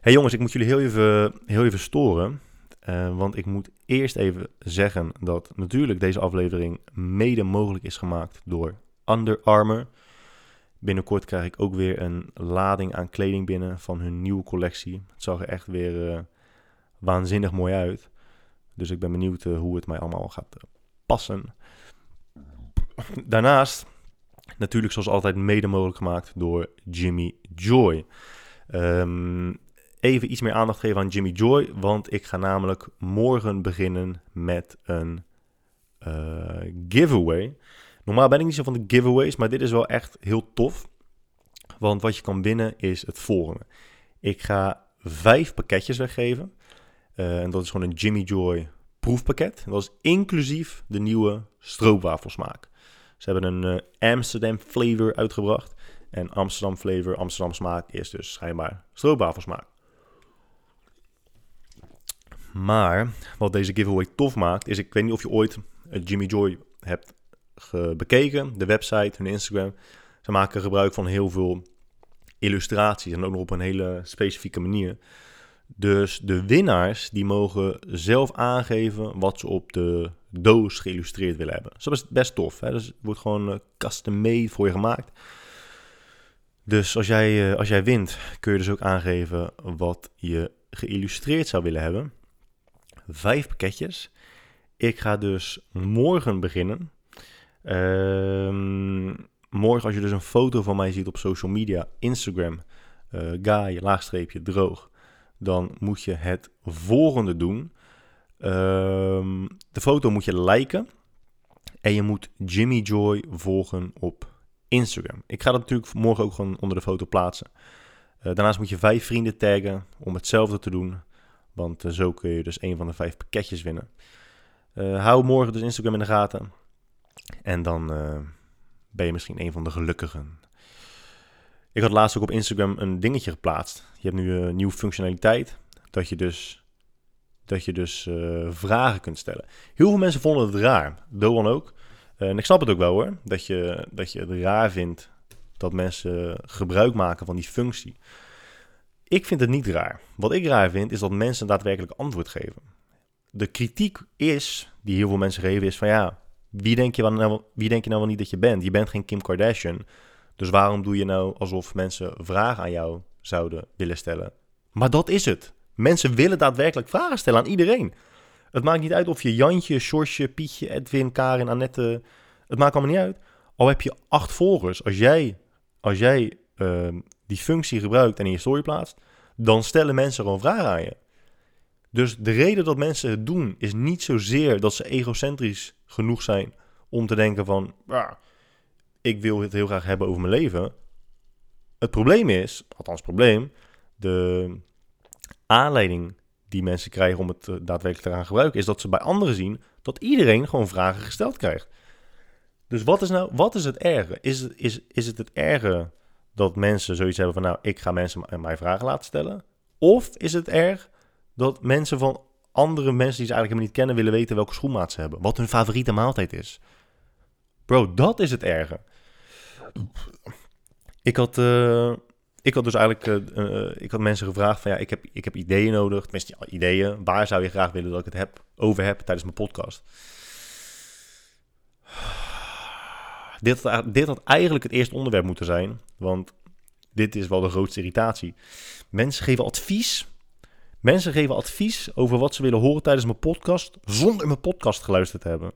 hey jongens, ik moet jullie heel even, heel even storen. Uh, want ik moet eerst even zeggen dat natuurlijk deze aflevering mede mogelijk is gemaakt door Under Armour. Binnenkort krijg ik ook weer een lading aan kleding binnen van hun nieuwe collectie. Het zag er echt weer uh, waanzinnig mooi uit. Dus ik ben benieuwd uh, hoe het mij allemaal gaat passen. Daarnaast, natuurlijk zoals altijd mede mogelijk gemaakt door Jimmy Joy. Um, even iets meer aandacht geven aan Jimmy Joy. Want ik ga namelijk morgen beginnen met een giveaway. Normaal ben ik niet zo van de giveaways, maar dit is wel echt heel tof. Want wat je kan winnen is het volgende. Ik ga vijf pakketjes weggeven. Uh, en dat is gewoon een Jimmy Joy proefpakket. Dat is inclusief de nieuwe stroopwafelsmaak. Ze hebben een uh, Amsterdam flavor uitgebracht. En Amsterdam flavor, Amsterdam smaak is dus schijnbaar stroopwafelsmaak. Maar wat deze giveaway tof maakt, is ik weet niet of je ooit Jimmy Joy hebt bekeken, de website, hun Instagram. Ze maken gebruik van heel veel illustraties en ook nog op een hele specifieke manier. Dus de winnaars die mogen zelf aangeven wat ze op de doos geïllustreerd willen hebben. Dat is best tof. Hè? Dus het wordt gewoon uh, custom made voor je gemaakt. Dus als jij, uh, als jij wint, kun je dus ook aangeven wat je geïllustreerd zou willen hebben vijf pakketjes. Ik ga dus morgen beginnen. Uh, morgen, als je dus een foto van mij ziet op social media, Instagram, uh, guy, laagstreepje, droog, dan moet je het volgende doen. Uh, de foto moet je liken en je moet Jimmy Joy volgen op Instagram. Ik ga dat natuurlijk morgen ook gewoon onder de foto plaatsen. Uh, daarnaast moet je vijf vrienden taggen om hetzelfde te doen. Want uh, zo kun je dus een van de vijf pakketjes winnen. Hou morgen dus Instagram in de gaten. En dan uh, ben je misschien een van de gelukkigen. Ik had laatst ook op Instagram een dingetje geplaatst. Je hebt nu een nieuwe functionaliteit. Dat je dus, dat je dus vragen kunt stellen. Heel veel mensen vonden het raar. Doan ook. en ik snap het ook wel hoor. Dat je, dat je het raar vindt dat mensen gebruik maken van die functie. Ik vind het niet raar. Wat ik raar vind, is dat mensen daadwerkelijk antwoord geven. De kritiek is, die heel veel mensen geven, is van ja, wie denk je, nou, wie denk je nou wel niet dat je bent? Je bent geen Kim Kardashian. Dus waarom doe je nou alsof mensen vragen aan jou zouden willen stellen? Maar dat is het. Mensen willen daadwerkelijk vragen stellen aan iedereen. Het maakt niet uit of je Jantje, Sjorsje, Pietje, Edwin, Karin, Annette... Het maakt allemaal niet uit. Al heb je acht volgers. Als jij, als jij uh, die functie gebruikt en in je story plaatst, dan stellen mensen gewoon vragen aan je. Dus de reden dat mensen het doen is niet zozeer dat ze egocentrisch genoeg zijn om te denken van, ik wil het heel graag hebben over mijn leven. Het probleem is, althans het probleem, de aanleiding die mensen krijgen om het eh, daadwerkelijk te gaan gebruiken, is dat ze bij anderen zien dat iedereen gewoon vragen gesteld krijgt. Dus wat is nou, wat is het erge? Is, is, is het het erge dat mensen zoiets hebben van, nou, ik ga mensen mij vragen laten stellen? Of is het erg dat mensen van andere mensen die ze eigenlijk helemaal niet kennen willen weten welke schoenmaat ze hebben? Wat hun favoriete maaltijd is? Bro, dat is het erge. Ik had, uh, ik had dus eigenlijk uh, ik had mensen gevraagd van ja, ik heb, ik heb ideeën nodig. Tenminste, ideeën. Waar zou je graag willen dat ik het heb, over heb tijdens mijn podcast? Dit dit had eigenlijk het eerste onderwerp moeten zijn. Want dit is wel de grootste irritatie. Mensen geven advies. Mensen geven advies over wat ze willen horen tijdens mijn podcast. Zonder mijn podcast geluisterd te hebben.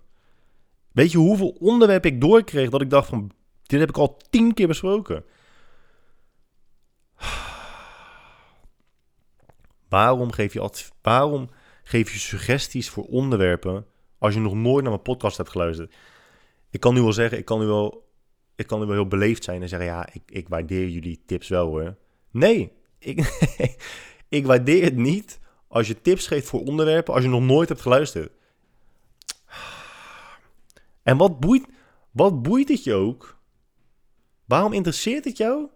Weet je hoeveel onderwerpen ik doorkreeg dat ik dacht van... Dit heb ik al tien keer besproken. Waarom geef je, waarom geef je suggesties voor onderwerpen als je nog nooit naar mijn podcast hebt geluisterd? ik kan nu wel zeggen, ik kan nu wel, ik kan nu wel heel beleefd zijn en zeggen, ja, ik, ik waardeer jullie tips wel hoor. Nee, ik, ik waardeer het niet als je tips geeft voor onderwerpen als je nog nooit hebt geluisterd. En wat boeit, Wat boeit het je ook? Waarom interesseert het jou?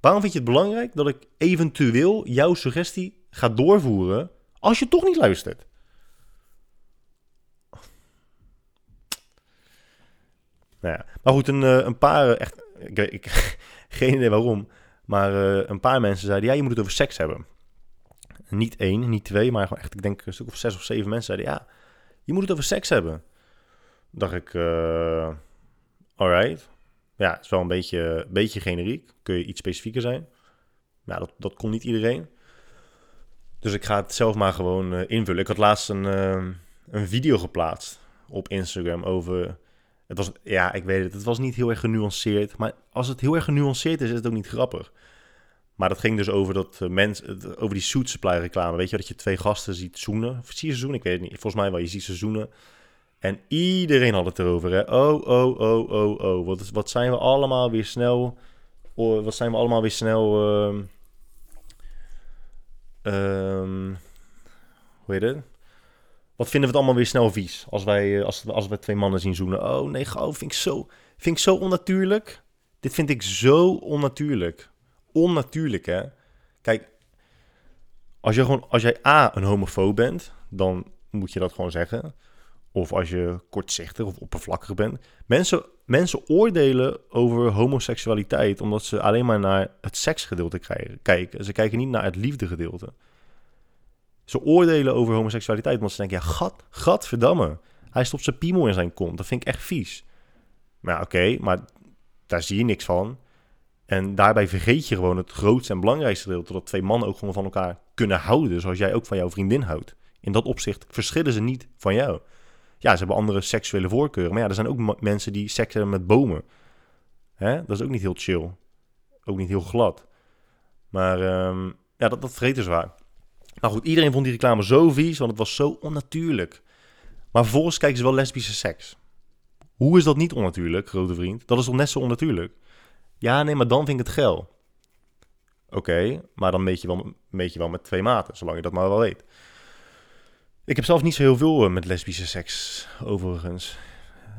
Waarom vind je het belangrijk dat ik eventueel jouw suggestie ga doorvoeren als je toch niet luistert? Nou ja, maar goed, een, eh, een paar, eh, echt, ik, ik, geen idee waarom, maar uh, een paar mensen zeiden, ja, je moet het over seks hebben. Niet één, niet twee, maar gewoon echt, ik denk een stuk of zes of zeven mensen zeiden, ja, je moet het over seks hebben. Dacht ik, uh, alright. Ja, het is wel een beetje, beetje generiek. Kun je iets specifieker zijn? Ja, dat, dat kon niet iedereen. Dus ik ga het zelf maar gewoon uh, invullen. Ik had laatst een, uh, een video geplaatst op Instagram over... Het was, ja, ik weet het, het was niet heel erg genuanceerd. Maar als het heel erg genuanceerd is, is het ook niet grappig. Maar dat ging dus over, dat, uh, mens, over die suit supply reclame. Weet je, dat je twee gasten ziet zoenen. Of zie je ze zoenen? Ik weet het niet. Volgens mij wel, je ziet ze zoenen. En iedereen had het erover. Hè? Oh, oh, oh, oh, oh. Wat, wat zijn we allemaal weer snel. Oh, wat zijn we allemaal weer snel. Um, um, hoe heet het? Wat vinden we het allemaal weer snel vies? Als wij, als, als we twee mannen zien zoenen. Oh nee, gauw. Vind ik, zo, vind ik zo onnatuurlijk. Dit vind ik zo onnatuurlijk. Onnatuurlijk, hè? Kijk, als, je gewoon, als jij A, een homofoob bent, dan moet je dat gewoon zeggen. Of als je kortzichtig of oppervlakkig bent. Mensen, mensen oordelen over homoseksualiteit omdat ze alleen maar naar het seksgedeelte kijken. Ze kijken niet naar het liefdegedeelte. Ze oordelen over homoseksualiteit omdat ze denken, ja, gat, gadverdamme. Hij stopt zijn piemel in zijn kont. Dat vind ik echt vies. Maar ja, oké, maar daar zie je niks van. En daarbij vergeet je gewoon het grootste en belangrijkste deel... dat twee mannen ook gewoon van elkaar kunnen houden... zoals jij ook van jouw vriendin houdt. In dat opzicht verschillen ze niet van jou. Ja, ze hebben andere seksuele voorkeuren. Maar ja, er zijn ook mensen die seks hebben met bomen. Hè? Dat is ook niet heel chill. Ook niet heel glad. Maar um, ja, dat, dat vergeten ze waar. Nou goed, iedereen vond die reclame zo vies, want het was zo onnatuurlijk. Maar vervolgens kijken ze wel lesbische seks. Hoe is dat niet onnatuurlijk, grote vriend? Dat is toch net zo onnatuurlijk? Ja, nee, maar dan vind ik het geil. Oké, maar dan meet je, wel, meet je wel met twee maten, zolang je dat maar wel weet. Ik heb zelf niet zo heel veel uh, met lesbische seks, overigens.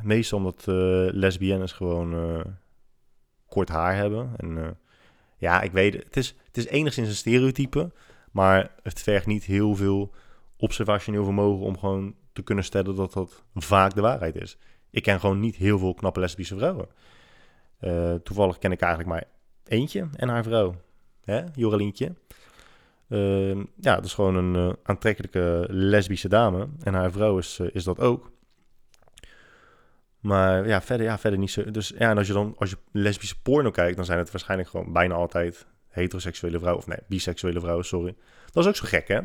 Meestal omdat uh, lesbiennes gewoon uh, kort haar hebben. En ja, ik weet, het is, het is enigszins een stereotype, maar het vergt niet heel veel observationeel vermogen om gewoon te kunnen stellen dat dat vaak de waarheid is. Ik ken gewoon niet heel veel knappe lesbische vrouwen. Uh, toevallig ken ik eigenlijk maar eentje en haar vrouw, hè, Jorelientje. Uh, ja, dat is gewoon een uh, aantrekkelijke lesbische dame. En haar vrouw is, is dat ook. Maar ja verder, ja, verder niet zo. Dus ja, en als je dan als je lesbische porno kijkt, dan zijn het waarschijnlijk gewoon bijna altijd heteroseksuele vrouwen. Of nee, biseksuele vrouwen, sorry. Dat is ook zo gek, hè?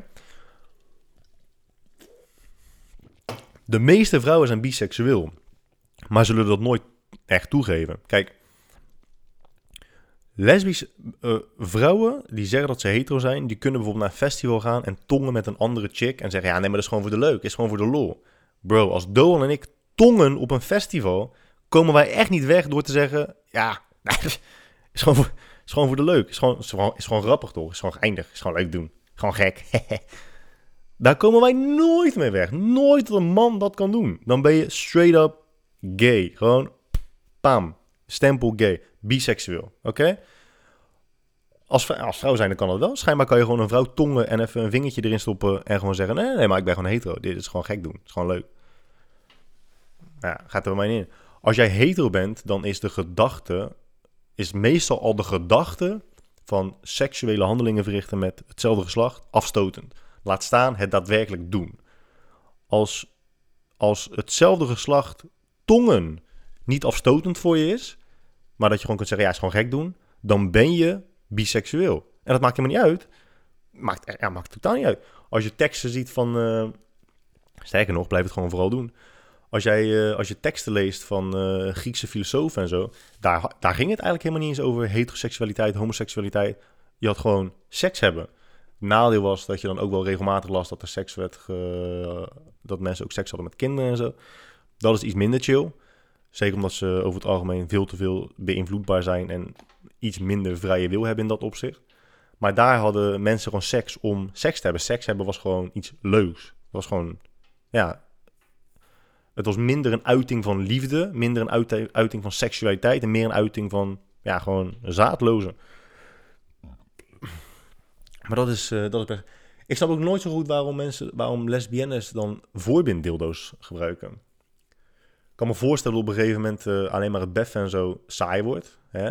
De meeste vrouwen zijn biseksueel. Maar zullen dat nooit echt toegeven. Kijk, lesbische uh, vrouwen die zeggen dat ze hetero zijn, die kunnen bijvoorbeeld naar een festival gaan en tongen met een andere chick en zeggen, ja nee, maar dat is gewoon voor de leuk, is gewoon voor de lol. Bro, als Doan en ik tongen op een festival, komen wij echt niet weg door te zeggen, ja, is gewoon voor, is gewoon voor de leuk. Is gewoon, is gewoon, is grappig toch? Is gewoon eindig. Is gewoon leuk doen. Gewoon gek. Daar komen wij nooit mee weg. Nooit dat een man dat kan doen. Dan ben je straight up gay. Gewoon, pam. Stempel gay. Biseksueel. Oké? Als, als vrouw zijn, dan kan dat wel. Schijnbaar kan je gewoon een vrouw tongen en even een vingertje erin stoppen en gewoon zeggen: nee, nee, maar ik ben gewoon hetero. Dit is gewoon gek doen. Het is gewoon leuk. Ja, gaat er bij mij in. Als jij hetero bent, dan is de gedachte, is meestal al de gedachte van seksuele handelingen verrichten met hetzelfde geslacht afstotend. Laat staan het daadwerkelijk doen. Als, als hetzelfde geslacht tongen niet afstotend voor je is, maar dat je gewoon kunt zeggen, ja, is gewoon gek doen, dan ben je biseksueel. En dat maakt helemaal niet uit. Maakt, ja, maakt totaal niet uit. Als je teksten ziet van, uh, sterker nog, blijf het gewoon vooral doen. Als, jij, uh, als je teksten leest van uh, Griekse filosofen en zo, daar, daar ging het eigenlijk helemaal niet eens over heteroseksualiteit, homoseksualiteit. Je had gewoon seks hebben. Nadeel was dat je dan ook wel regelmatig las dat er seks werd, dat mensen ook seks hadden met kinderen en zo. Dat is iets minder chill. Zeker omdat ze over het algemeen veel te veel beïnvloedbaar zijn en iets minder vrije wil hebben in dat opzicht. Maar daar hadden mensen gewoon seks om seks te hebben. Seks hebben was gewoon iets leuks. Het was gewoon, ja, Het was minder een uiting van liefde, minder een uit- uiting van seksualiteit en meer een uiting van, ja, gewoon zaadloze. Maar dat is, eh, dat is. Ik snap ook nooit zo goed waarom mensen, waarom lesbiennes dan voorbinddildo's gebruiken. Kan me voorstellen dat op een gegeven moment eh, alleen maar het beffen en zo saai wordt. Hè?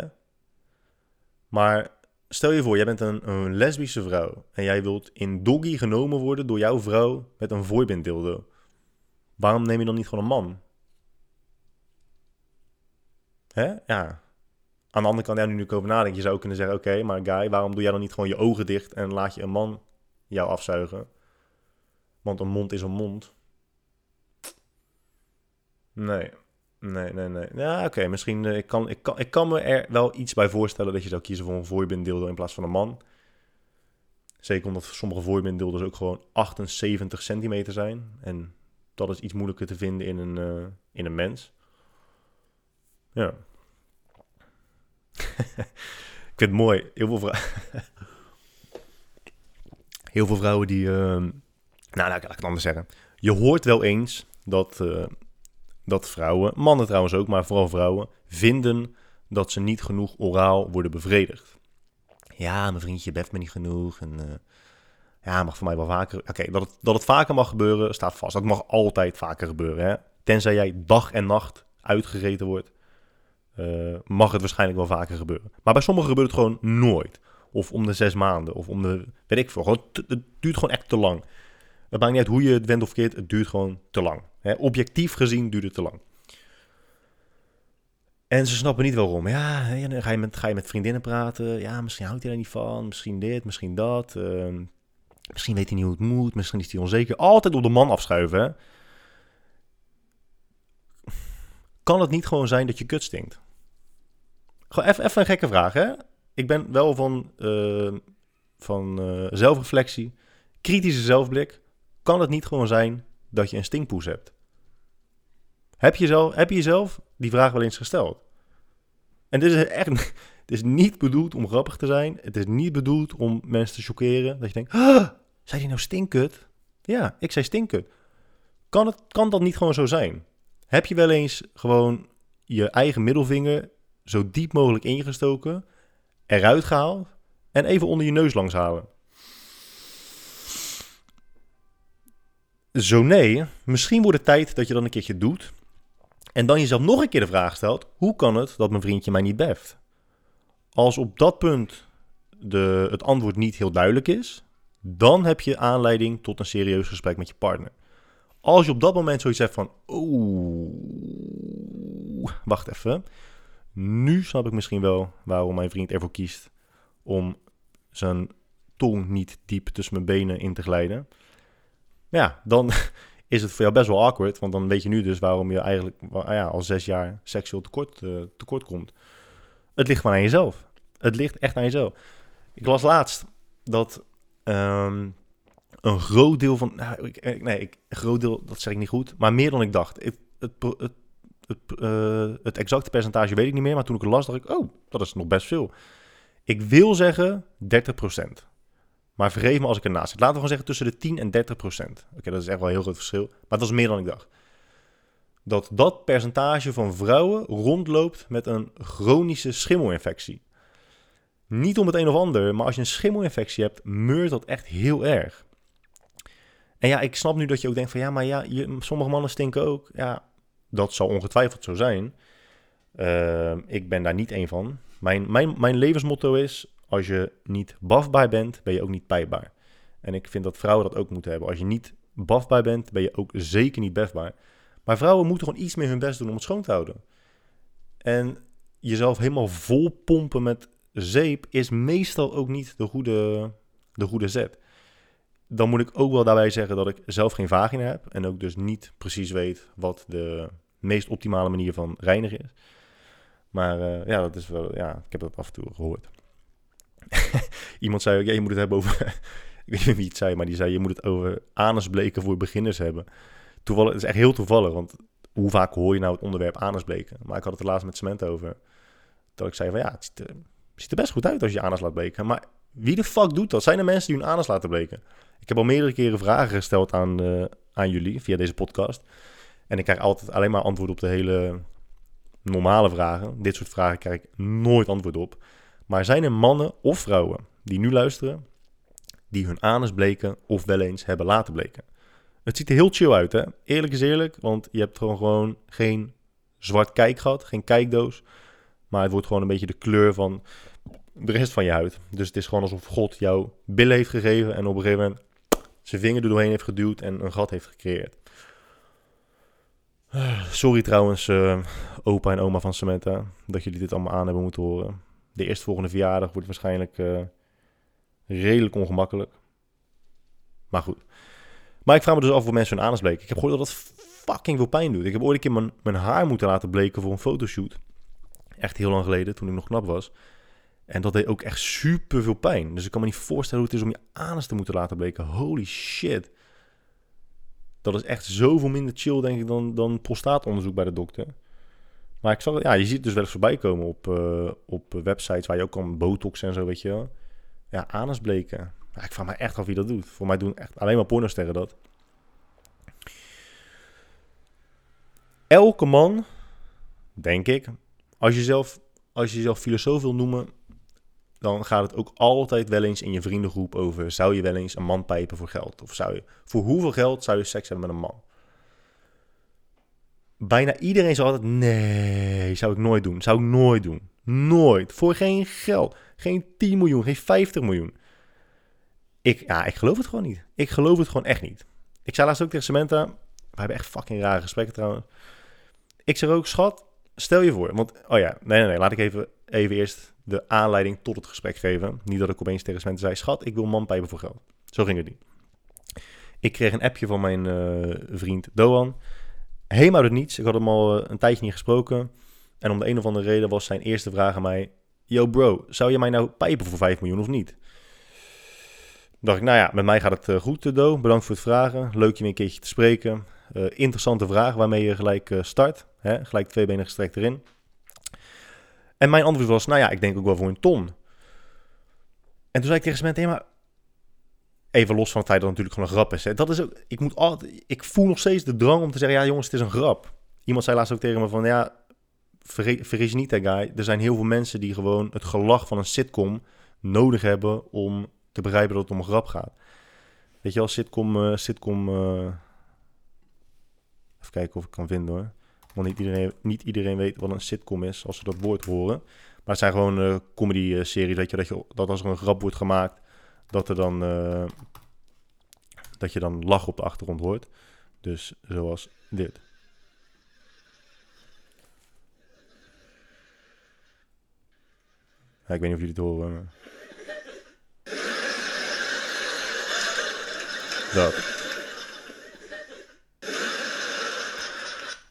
Maar stel je voor, jij bent een, een lesbische vrouw en jij wilt in doggy genomen worden door jouw vrouw met een voorbinddildo. Waarom neem je dan niet gewoon een man? Hè? Ja. Aan de andere kant, ja, nu ik over nadenk, je zou ook kunnen zeggen, oké, maar guy, waarom doe jij dan niet gewoon je ogen dicht en laat je een man jou afzuigen? Want een mond is een mond. Nee, nee, nee, nee. Ja, oké, misschien, eh, ik, kan, ik, kan, ik kan me er wel iets bij voorstellen dat je zou kiezen voor een voorbinddildo in plaats van een man. Zeker omdat sommige voorbinddildo's ook gewoon 78 centimeter zijn. En dat is iets moeilijker te vinden in een, eh, in een mens. Ja. ik vind het mooi. Heel veel vrouwen. Heel veel vrouwen die. nou, nou, laat ik het anders zeggen. Je hoort wel eens dat, eh, dat vrouwen, mannen trouwens ook, maar vooral vrouwen, vinden dat ze niet genoeg oraal worden bevredigd. Ja, mijn vriendje beft me niet genoeg. En eh, ja, mag voor mij wel vaker. Oké, dat, het, dat het vaker mag gebeuren, staat vast. Dat mag altijd vaker gebeuren. Hè? Tenzij jij dag en nacht uitgereten wordt, eh, mag het waarschijnlijk wel vaker gebeuren. Maar bij sommigen gebeurt het gewoon nooit. Of om de zes maanden, of om de, weet ik veel. Het duurt gewoon echt te lang. Het maakt niet uit hoe je het wendt of keert, het duurt gewoon te lang. Objectief gezien duurt het te lang. En ze snappen niet waarom. Ja, ga je, met, ga je met vriendinnen praten. Ja, misschien houdt hij er niet van. Misschien dit, misschien dat. ehm, misschien weet hij niet hoe het moet. Misschien is hij onzeker. Altijd op de man afschuiven. Kan het niet gewoon zijn dat je kut stinkt? Gewoon even, een gekke vraag, hè? Ik ben wel van, eh, van eh, zelfreflectie, kritische zelfblik. Kan het niet gewoon zijn dat je een stinkpoes hebt? Heb je, zelf, heb je jezelf die vraag wel eens gesteld? En dit is echt, het is niet bedoeld om grappig te zijn. Het is niet bedoeld om mensen te choqueren. Dat je denkt, ah, zei die nou stinkkut? Ja, ik zei stinkkut. Kan, het, kan dat niet gewoon zo zijn? Heb je wel eens gewoon je eigen middelvinger zo diep mogelijk ingestoken, eruit gehaald en even onder je neus langs halen? Zo nee, misschien wordt het tijd dat je dan een keertje doet. En dan jezelf nog een keer de vraag stelt: hoe kan het dat mijn vriendje mij niet beft? Als op dat punt de, het antwoord niet heel duidelijk is, dan heb je aanleiding tot een serieus gesprek met je partner. Als je op dat moment zoiets zegt van: oeh, wacht even. Nu snap ik misschien wel waarom mijn vriend ervoor kiest om zijn tong niet diep tussen mijn benen in te glijden. Ja, dan is het voor jou best wel awkward. Want dan weet je nu dus waarom je eigenlijk wa- ja, al zes jaar seksueel tekort, eh, tekort komt. Het ligt maar aan jezelf. Het ligt echt aan jezelf. Ik las laatst dat ehm, een groot deel van... Nou, ik, nee, ik, een groot deel, dat zeg ik niet goed. Maar meer dan ik dacht. Het, het, het, eh, het exacte percentage weet ik niet meer. Maar toen ik het las, dacht ik... Oh, dat is nog best veel. Ik wil zeggen 30%. Maar vergeef me als ik ernaast zit. Laten we gewoon zeggen tussen de 10 en 30 procent. Oké, dat is echt wel een heel groot verschil. Maar dat is meer dan ik dacht. Dat dat percentage van vrouwen rondloopt met een chronische schimmelinfectie. Niet om het een of ander, maar als je een schimmelinfectie hebt, meurt dat echt heel erg. En ja, ik snap nu dat je ook denkt van ja, maar ja, je, sommige mannen stinken ook. Ja, dat zal ongetwijfeld zo zijn. Ehm, ik ben daar niet één van. Mijn, mijn, mijn levensmotto is, als je niet bafbaar bent, ben je ook niet pijpbaar. En ik vind dat vrouwen dat ook moeten hebben. Als je niet bafbaar bent, ben je ook zeker niet befbaar. Maar vrouwen moeten gewoon iets meer hun best doen om het schoon te houden. En jezelf helemaal vol pompen met zeep is meestal ook niet de goede, de goede zet. Dan moet ik ook wel daarbij zeggen dat ik zelf geen vagina heb. En ook dus niet precies weet wat de meest optimale manier van reinigen is. Maar eh, ja, dat is wel, ja, ik heb dat af en toe gehoord. Iemand zei ook, ja, je moet het hebben over... ik weet niet wie het zei, maar die zei, je moet het over anusbleken voor beginners hebben. Toevallig, het is echt heel toevallig, want hoe vaak hoor je nou het onderwerp anusbleken? Maar ik had het er laatst met Cement over. Dat ik zei van, ja, het ziet er, best goed uit als je je anus laat bleken. Maar wie de fuck doet dat? Zijn er mensen die hun anus laten bleken? Ik heb al meerdere keren vragen gesteld aan, eh, aan jullie via deze podcast. En ik krijg altijd alleen maar antwoord op de hele normale vragen. Dit soort vragen krijg ik nooit antwoord op. Maar zijn er mannen of vrouwen die nu luisteren, die hun anus bleken of wel eens hebben laten bleken? Het ziet er heel chill uit, hè? Eerlijk is eerlijk, want je hebt gewoon, gewoon geen zwart kijkgat, geen kijkdoos. Maar het wordt gewoon een beetje de kleur van de rest van je huid. Dus het is gewoon alsof God jou billen heeft gegeven en op een gegeven moment zijn vinger er doorheen heeft geduwd en een gat heeft gecreëerd. Sorry trouwens, uh, opa en oma van Samantha, dat jullie dit allemaal aan hebben moeten horen. De eerstvolgende verjaardag wordt waarschijnlijk uh, redelijk ongemakkelijk. Maar goed. Maar ik vraag me dus af of mensen hun anus bleken. Ik heb gehoord dat dat fucking veel pijn doet. Ik heb ooit een keer mijn, mijn haar moeten laten bleken voor een fotoshoot. Echt heel lang geleden, toen ik nog knap was. En dat deed ook echt super veel pijn. Dus ik kan me niet voorstellen hoe het is om je anus te moeten laten bleken. Holy shit. Dat is echt zoveel minder chill, denk ik, dan, dan prostaatonderzoek bij de dokter. Maar ik zag, ja, je ziet het dus wel eens voorbij komen op, uh, op websites waar je ook kan botox en zo, weet je wel. Ja, anusbleken. Ja, ik vraag me echt af wie dat doet. Voor mij doen echt alleen maar pornosterren dat. Elke man, denk ik, als je zelf, als je jezelf filosoof wil noemen, dan gaat het ook altijd wel eens in je vriendengroep over: zou je wel eens een man pijpen voor geld? Of zou je, voor hoeveel geld zou je seks hebben met een man? Bijna iedereen zal altijd: nee, zou ik nooit doen. Zou ik nooit doen. Nooit. Voor geen geld. Geen 10 miljoen, geen 50 miljoen. Ik, ja, ik geloof het gewoon niet. Ik geloof het gewoon echt niet. Ik zei laatst ook tegen Samantha, we hebben echt fucking rare gesprekken trouwens. Ik zeg ook, schat, stel je voor, want, oh ja, nee, nee, nee, laat ik even, even eerst de aanleiding tot het gesprek geven. Niet dat ik opeens tegen Samantha zei, schat, ik wil man pijpen voor geld. Zo ging het niet. Ik kreeg een appje van mijn uh, vriend Doan. Helemaal uit het niets. Ik had hem al uh, een tijdje niet gesproken. En om de een of andere reden was zijn eerste vraag aan mij... Yo bro, zou je mij nou pijpen voor 5 miljoen of niet? dacht ik, nou ja, met mij gaat het uh, goed, Do. Bedankt voor het vragen. Leuk je weer een keertje te spreken. interessante vraag waarmee je gelijk start. Hè? Gelijk twee benen gestrekt erin. En mijn antwoord was, nou ja, ik denk ook wel voor een ton. En toen zei ik tegen hey, maar even los van het feit dat het natuurlijk gewoon een grap is. Hè. Dat is ook, ik, moet altijd, ik voel nog steeds de drang om te zeggen, ja jongens, het is een grap. Iemand zei laatst ook tegen me van, ja, vergis niet, hè, guy. Er zijn heel veel mensen die gewoon het gelach van een sitcom nodig hebben om te begrijpen dat het om een grap gaat. Weet je wel, sitcom, uh, sitcom, uh... even kijken of ik kan vinden hoor. Want niet iedereen, niet iedereen weet wat een sitcom is als ze dat woord horen. Maar het zijn gewoon uh, comedy-series, weet je, dat, je, dat als er een grap wordt gemaakt, dat, er dan, uh, dat je dan lach op de achtergrond hoort. Dus zoals dit. Ja, ik weet niet of jullie het horen. Dat.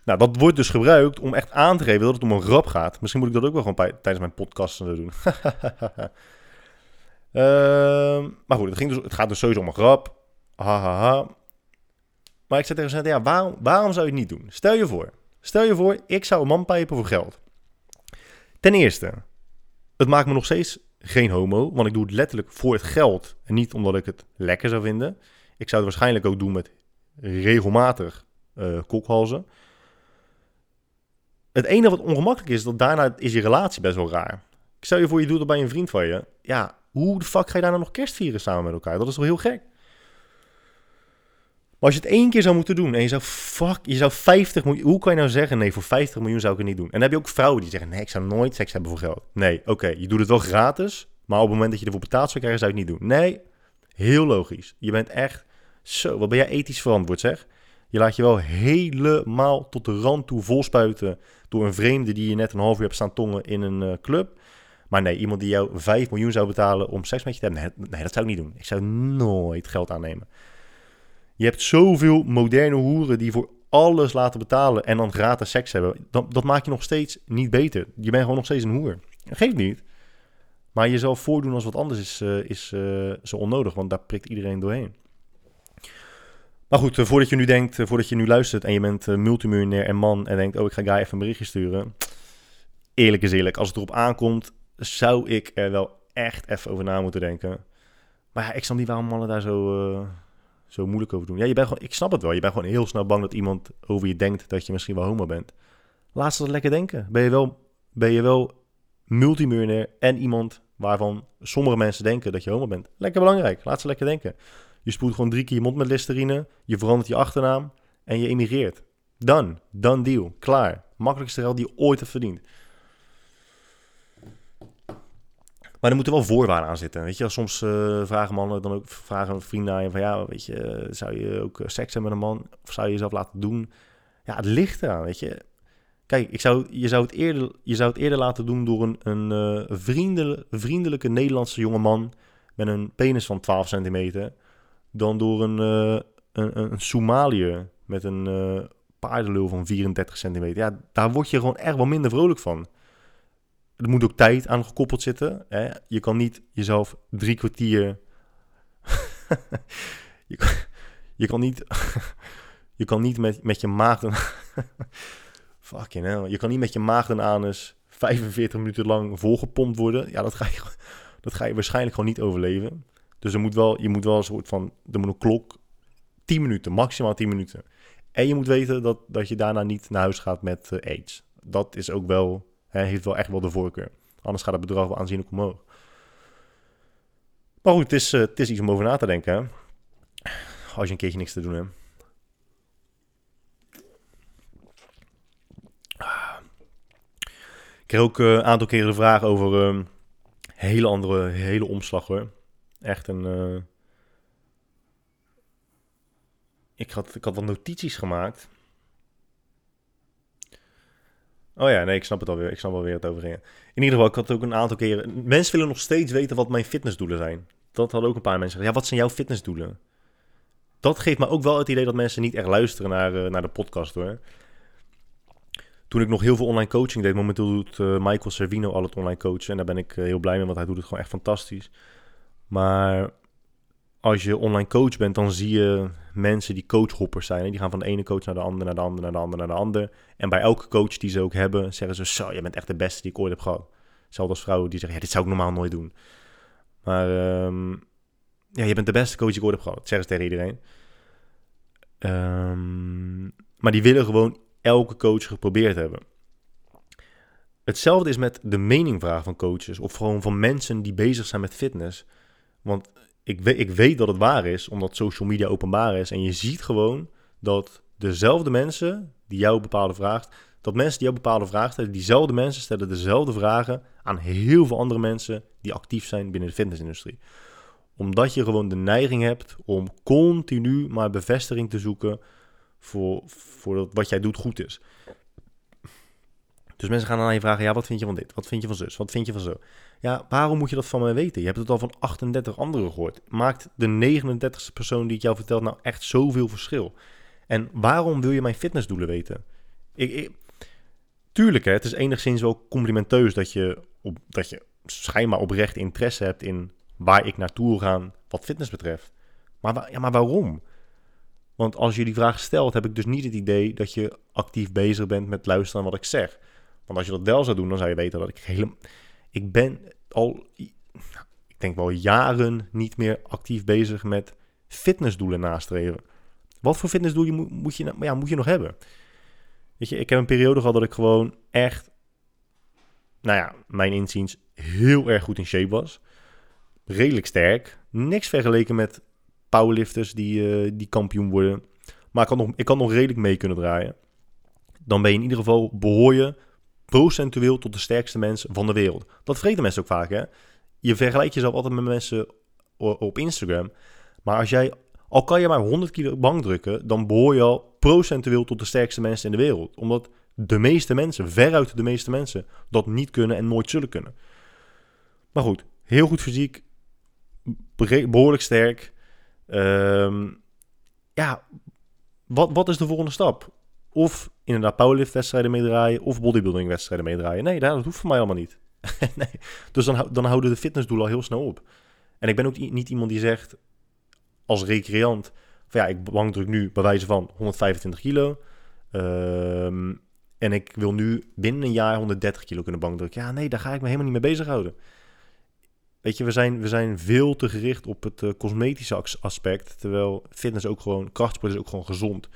Nou, dat wordt dus gebruikt om echt aan te geven dat het om een grap gaat. Misschien moet ik dat ook wel gewoon tijdens mijn podcast doen. uh, maar goed, het, ging dus, het gaat dus sowieso om een grap. Hahaha. Ha, ha. Maar ik zei tegen ze, ja, waarom, waarom zou je het niet doen? Stel je voor. Stel je voor, ik zou een man pijpen voor geld. Ten eerste, het maakt me nog steeds geen homo, want ik doe het letterlijk voor het geld en niet omdat ik het lekker zou vinden. Ik zou het waarschijnlijk ook doen met regelmatig uh, kokhalzen. Het enige wat ongemakkelijk is, dat daarna is je relatie best wel raar. Ik stel je voor, je doet het bij een vriend van je. Ja, hoe de fuck ga je daarna nog kerst vieren samen met elkaar? Dat is toch heel gek? Maar als je het één keer zou moeten doen en je zou, fuck, je zou 50 miljoen... Hoe kan je nou zeggen, nee, voor 50 miljoen zou ik het niet doen? En dan heb je ook vrouwen die zeggen, nee, ik zou nooit seks hebben voor geld. Nee, oké, je doet het wel gratis, maar op het moment dat je ervoor betaald zou krijgen, zou je het niet doen. Nee, heel logisch. Je bent echt zo, wat ben jij ethisch verantwoord zeg. Je laat je wel helemaal tot de rand toe volspuiten door een vreemde die je net een half uur hebt staan tongen in een uh, club. Maar nee, iemand die jou 5 miljoen zou betalen om seks met je te hebben, nee, dat zou ik niet doen. Ik zou nooit geld aannemen. Je hebt zoveel moderne hoeren die voor alles laten betalen en dan gratis seks hebben. Dat, dat maakt je nog steeds niet beter. Je bent gewoon nog steeds een hoer. Geeft niet. Maar jezelf voordoen als wat anders is, uh, is uh, zo onnodig, want daar prikt iedereen doorheen. Maar goed, uh, voordat je nu denkt, voordat je nu luistert en je bent multimiljonair en man en denkt, oh ik ga Guy even een berichtje sturen. Eerlijk is eerlijk, als het erop aankomt, zou ik er wel echt even over na moeten denken. Maar ja, ik snap niet waarom mannen daar zo zo moeilijk over doen. Ja, je bent gewoon, ik snap het wel. Je bent gewoon heel snel bang dat iemand over je denkt dat je misschien wel homo bent. Laat ze dat lekker denken. Ben je wel, ben je wel en iemand waarvan sommige mensen denken dat je homo bent. Lekker belangrijk. Laat ze lekker denken. Je spoelt gewoon drie keer je mond met Listerine. Je verandert je achternaam en je emigreert. Done. Done deal. Klaar. Makkelijkste geld die je ooit hebt verdiend. Maar er moeten wel voorwaarden aan zitten. Weet je, soms uh, vragen mannen dan ook vragen vrienden aan je van ja, weet je, zou je ook eh, seks hebben met een man? Of zou je jezelf laten doen? Ja, het ligt eraan, weet je. Kijk, ik zou, je, zou het eerder, je zou het eerder laten doen door een, een vriendelijke Nederlandse jongeman met een penis van 12 centimeter, dan door een, uh, een, een, Somaliër met een paardenlul van 34 centimeter. Ja, daar word je gewoon echt wel minder vrolijk van. Er moet ook tijd aan gekoppeld zitten. Hè? Je kan niet jezelf drie kwartier. je, kan, je kan niet. je kan niet met, met je maag. Fucking hell. Je kan niet met je maag en anus 45 minuten lang volgepompt worden. Ja, dat ga je, dat ga je waarschijnlijk gewoon niet overleven. Dus er moet wel, je moet wel een soort van, er moet een klok 10 minuten, maximaal 10 minuten. En je moet weten dat, dat je daarna niet naar huis gaat met uh, aids. Dat is ook wel, hè, heeft wel echt wel de voorkeur. Anders gaat het bedrag wel aanzienlijk omhoog. Maar goed, het is, het is iets om over na te denken. Hè? Als je een keertje niks te doen hebt. kreeg ook eh, een aantal keren de vraag over ehm, hele andere, hele omslag hoor. Echt een... Uh... Ik, had, ik had wat notities gemaakt. Oh ja, nee, ik snap het alweer. Ik snap wel weer het over. In ieder geval, ik had ook een aantal keren... Mensen willen nog steeds weten wat mijn fitnessdoelen zijn. Dat hadden ook een paar mensen. Ja, wat zijn jouw fitnessdoelen? Dat geeft me ook wel het idee dat mensen niet echt luisteren naar, uh, naar de podcast hoor toen ik nog heel veel online coaching deed, momenteel doet uh, Michael Servino al het online coachen. En daar ben ik uh, heel blij mee, want hij doet het gewoon echt fantastisch. Maar als je online coach bent, dan zie je mensen die coachhoppers zijn. Die gaan van de ene coach naar de andere, naar de andere, naar de andere, naar de andere. En bij elke coach die ze ook hebben, zeggen ze: Zo, je bent echt de beste die ik ooit heb gehad. Zelfs als vrouwen die zeggen: Ja, dit zou ik normaal nooit doen. Maar um, ja, je bent de beste coach die ik ooit heb gehad. Zeggen ze tegen iedereen. Um, maar die willen gewoon elke coach geprobeerd hebben. Hetzelfde is met de meningvraag van coaches of gewoon van mensen die bezig zijn met fitness. Want ik weet, ik weet dat het waar is, omdat social media openbaar is. En je ziet gewoon dat dezelfde mensen die jou bepaalde vraagt, dat mensen die jou bepaalde vragen stellen, diezelfde mensen stellen dezelfde vragen aan heel veel andere mensen die actief zijn binnen de fitnessindustrie. Omdat je gewoon de neiging hebt om continu maar bevestiging te zoeken voor, voor wat jij doet goed is. Dus mensen gaan dan aan je vragen, ja, wat vind je van dit? Wat vind je van zus? Wat vind je van zo? Ja, waarom moet je dat van mij weten? Je hebt het al van 38 anderen gehoord. Maakt de 39ste persoon die het jou vertelt nou echt zoveel verschil? En waarom wil je mijn fitnessdoelen weten? Ik, ik, tuurlijk, hè, het is enigszins wel complimenteus dat je, op, dat je schijnbaar oprecht interesse hebt in waar ik naartoe wil gaan wat fitness betreft. Maar, ja, maar waarom? Want als je die vraag stelt, heb ik dus niet het idee dat je actief bezig bent met luisteren naar wat ik zeg. Want als je dat wel zou doen, dan zou je weten dat ik helemaal... Ik ben al, ik denk wel jaren niet meer actief bezig met fitnessdoelen nastreven. Wat voor fitnessdoel moet, moet, je, ja, moet je nog hebben? Weet je, ik heb een periode gehad dat ik gewoon echt, nou ja, mijn inziens heel erg goed in shape was. Redelijk sterk. Niks vergeleken met powerlifters die, uh, die kampioen worden. Maar ik kan, nog, ik kan nog redelijk mee kunnen draaien. Dan ben je in ieder geval, behoor je procentueel tot de sterkste mensen van de wereld. Dat vergeten mensen ook vaak, hè. Je vergelijkt jezelf altijd met mensen op Instagram. Maar als jij, al kan je maar 100 kilo bank drukken, dan behoor je al procentueel tot de sterkste mensen in de wereld. Omdat de meeste mensen, veruit de meeste mensen, dat niet kunnen en nooit zullen kunnen. Maar goed, heel goed fysiek, behoorlijk sterk. Um, ja, wat, wat is de volgende stap? Of inderdaad powerlift-wedstrijden meedraaien of bodybuilding-wedstrijden meedraaien. Nee, dat hoeft voor mij allemaal niet. nee. Dus dan, dan houden de fitnessdoelen al heel snel op. En ik ben ook niet iemand die zegt als recreant... van ja, ik bankdruk nu bij wijze van 125 kilo... Um, en ik wil nu binnen een jaar 130 kilo kunnen bankdrukken. Ja, nee, daar ga ik me helemaal niet mee bezighouden. weet je, we zijn, we zijn veel te gericht op het uh, cosmetische aspect. Terwijl fitness ook gewoon, krachtsport is ook gewoon gezond.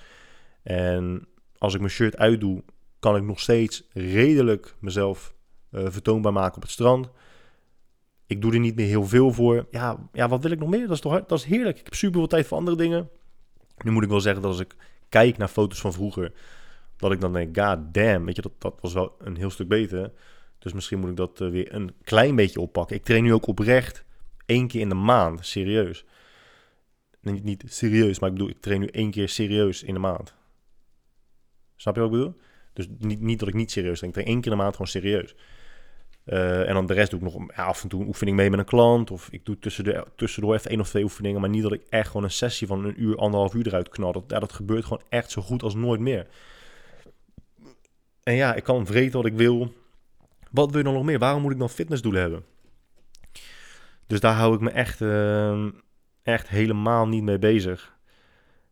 En als ik mijn shirt uitdoe, kan ik nog steeds redelijk mezelf uh, vertoonbaar maken op het strand. Ik doe er niet meer heel veel voor. Ja, ja wat wil ik nog meer? Dat is toch dat is heerlijk. Ik heb super veel tijd voor andere dingen. Nu moet ik wel zeggen dat als ik kijk naar foto's van vroeger, dat ik dan denk, god damn, weet je, dat, dat was wel een heel stuk beter. Dus misschien moet ik dat uh, weer een klein beetje oppakken. Ik train nu ook oprecht één keer in de maand, serieus. Niet, niet serieus, maar ik bedoel, ik train nu één keer serieus in de maand. Snap je wat ik bedoel? Dus niet, niet dat ik niet serieus train. Ik één keer in de maand gewoon serieus. Uh, en dan de rest doe ik nog ja, af en toe een oefening mee met een klant. Of ik doe tussendoor, tussendoor even één of twee oefeningen. Maar niet dat ik echt gewoon een sessie van een uur, anderhalf uur eruit knal. Dat, ja, dat gebeurt gewoon echt zo goed als nooit meer. En ja, ik kan vreten wat ik wil. Wat wil je dan nog meer? Waarom moet ik dan fitnessdoelen hebben? Dus daar hou ik me echt, uh, echt helemaal niet mee bezig.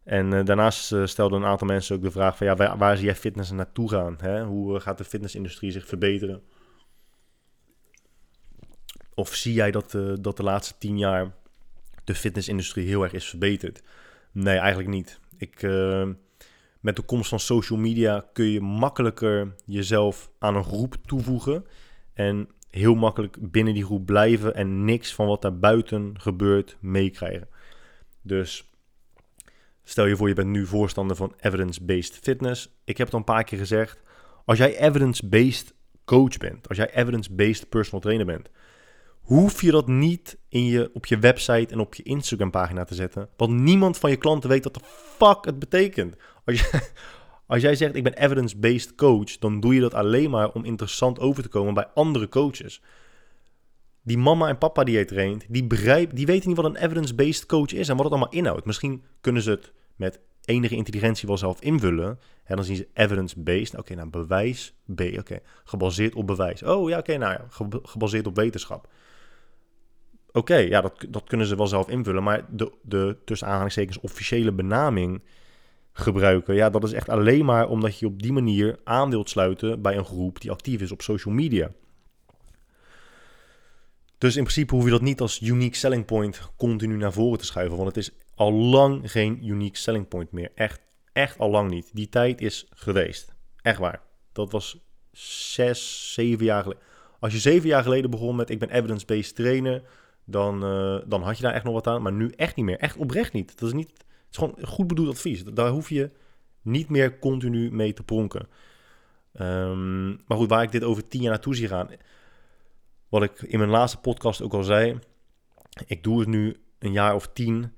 En uh, daarnaast uh, stelden een aantal mensen ook de vraag van... ja, waar, zie jij fitness naartoe gaan? Hè? Hoe gaat de fitnessindustrie zich verbeteren? Of zie jij dat, dat de laatste tien jaar de fitnessindustrie heel erg is verbeterd? Nee, eigenlijk niet. Ik, met de komst van social media kun je makkelijker jezelf aan een groep toevoegen. En heel makkelijk binnen die groep blijven en niks van wat daar buiten gebeurt meekrijgen. Dus stel je voor, je bent nu voorstander van evidence-based fitness. Ik heb het al een paar keer gezegd. Als jij evidence-based coach bent, als jij evidence-based personal trainer bent, hoef je dat niet in je, op je website en op je Instagram pagina te zetten. Want niemand van je klanten weet wat de fuck het betekent. Als, je, als jij zegt ik ben evidence-based coach, dan doe je dat alleen maar om interessant over te komen bij andere coaches. Die mama en papa die jij traint, die, begrijp, die weten niet wat een evidence-based coach is en wat het allemaal inhoudt. Misschien kunnen ze het met enige intelligentie wel zelf invullen. En dan zien ze evidence-based. Oké, nou bewijs. B. Oké, gebaseerd op bewijs. Oh ja, oké, nou ja, gebaseerd op wetenschap. Oké, ja, dat, dat kunnen ze wel zelf invullen. Maar de, de tussen aanhalingstekens officiële benaming gebruiken. Ja, dat is echt alleen maar omdat je op die manier aan wilt sluiten bij een groep die actief is op social media. Dus in principe hoef je dat niet als unique selling point continu naar voren te schuiven. Want het is al lang geen unique selling point meer. Echt, echt al lang niet. Die tijd is geweest. Echt waar. Dat was zes, zeven jaar geleden. Als je zeven jaar geleden begon met ik ben evidence-based trainer dan, uh, dan had je daar echt nog wat aan. Maar nu echt niet meer. Echt oprecht niet. Dat is, niet, het is gewoon goed bedoeld advies. Daar hoef je niet meer continu mee te pronken. Um, maar goed, waar ik dit over tien jaar naartoe zie gaan. Wat ik in mijn laatste podcast ook al zei. Ik doe het nu een jaar of tien.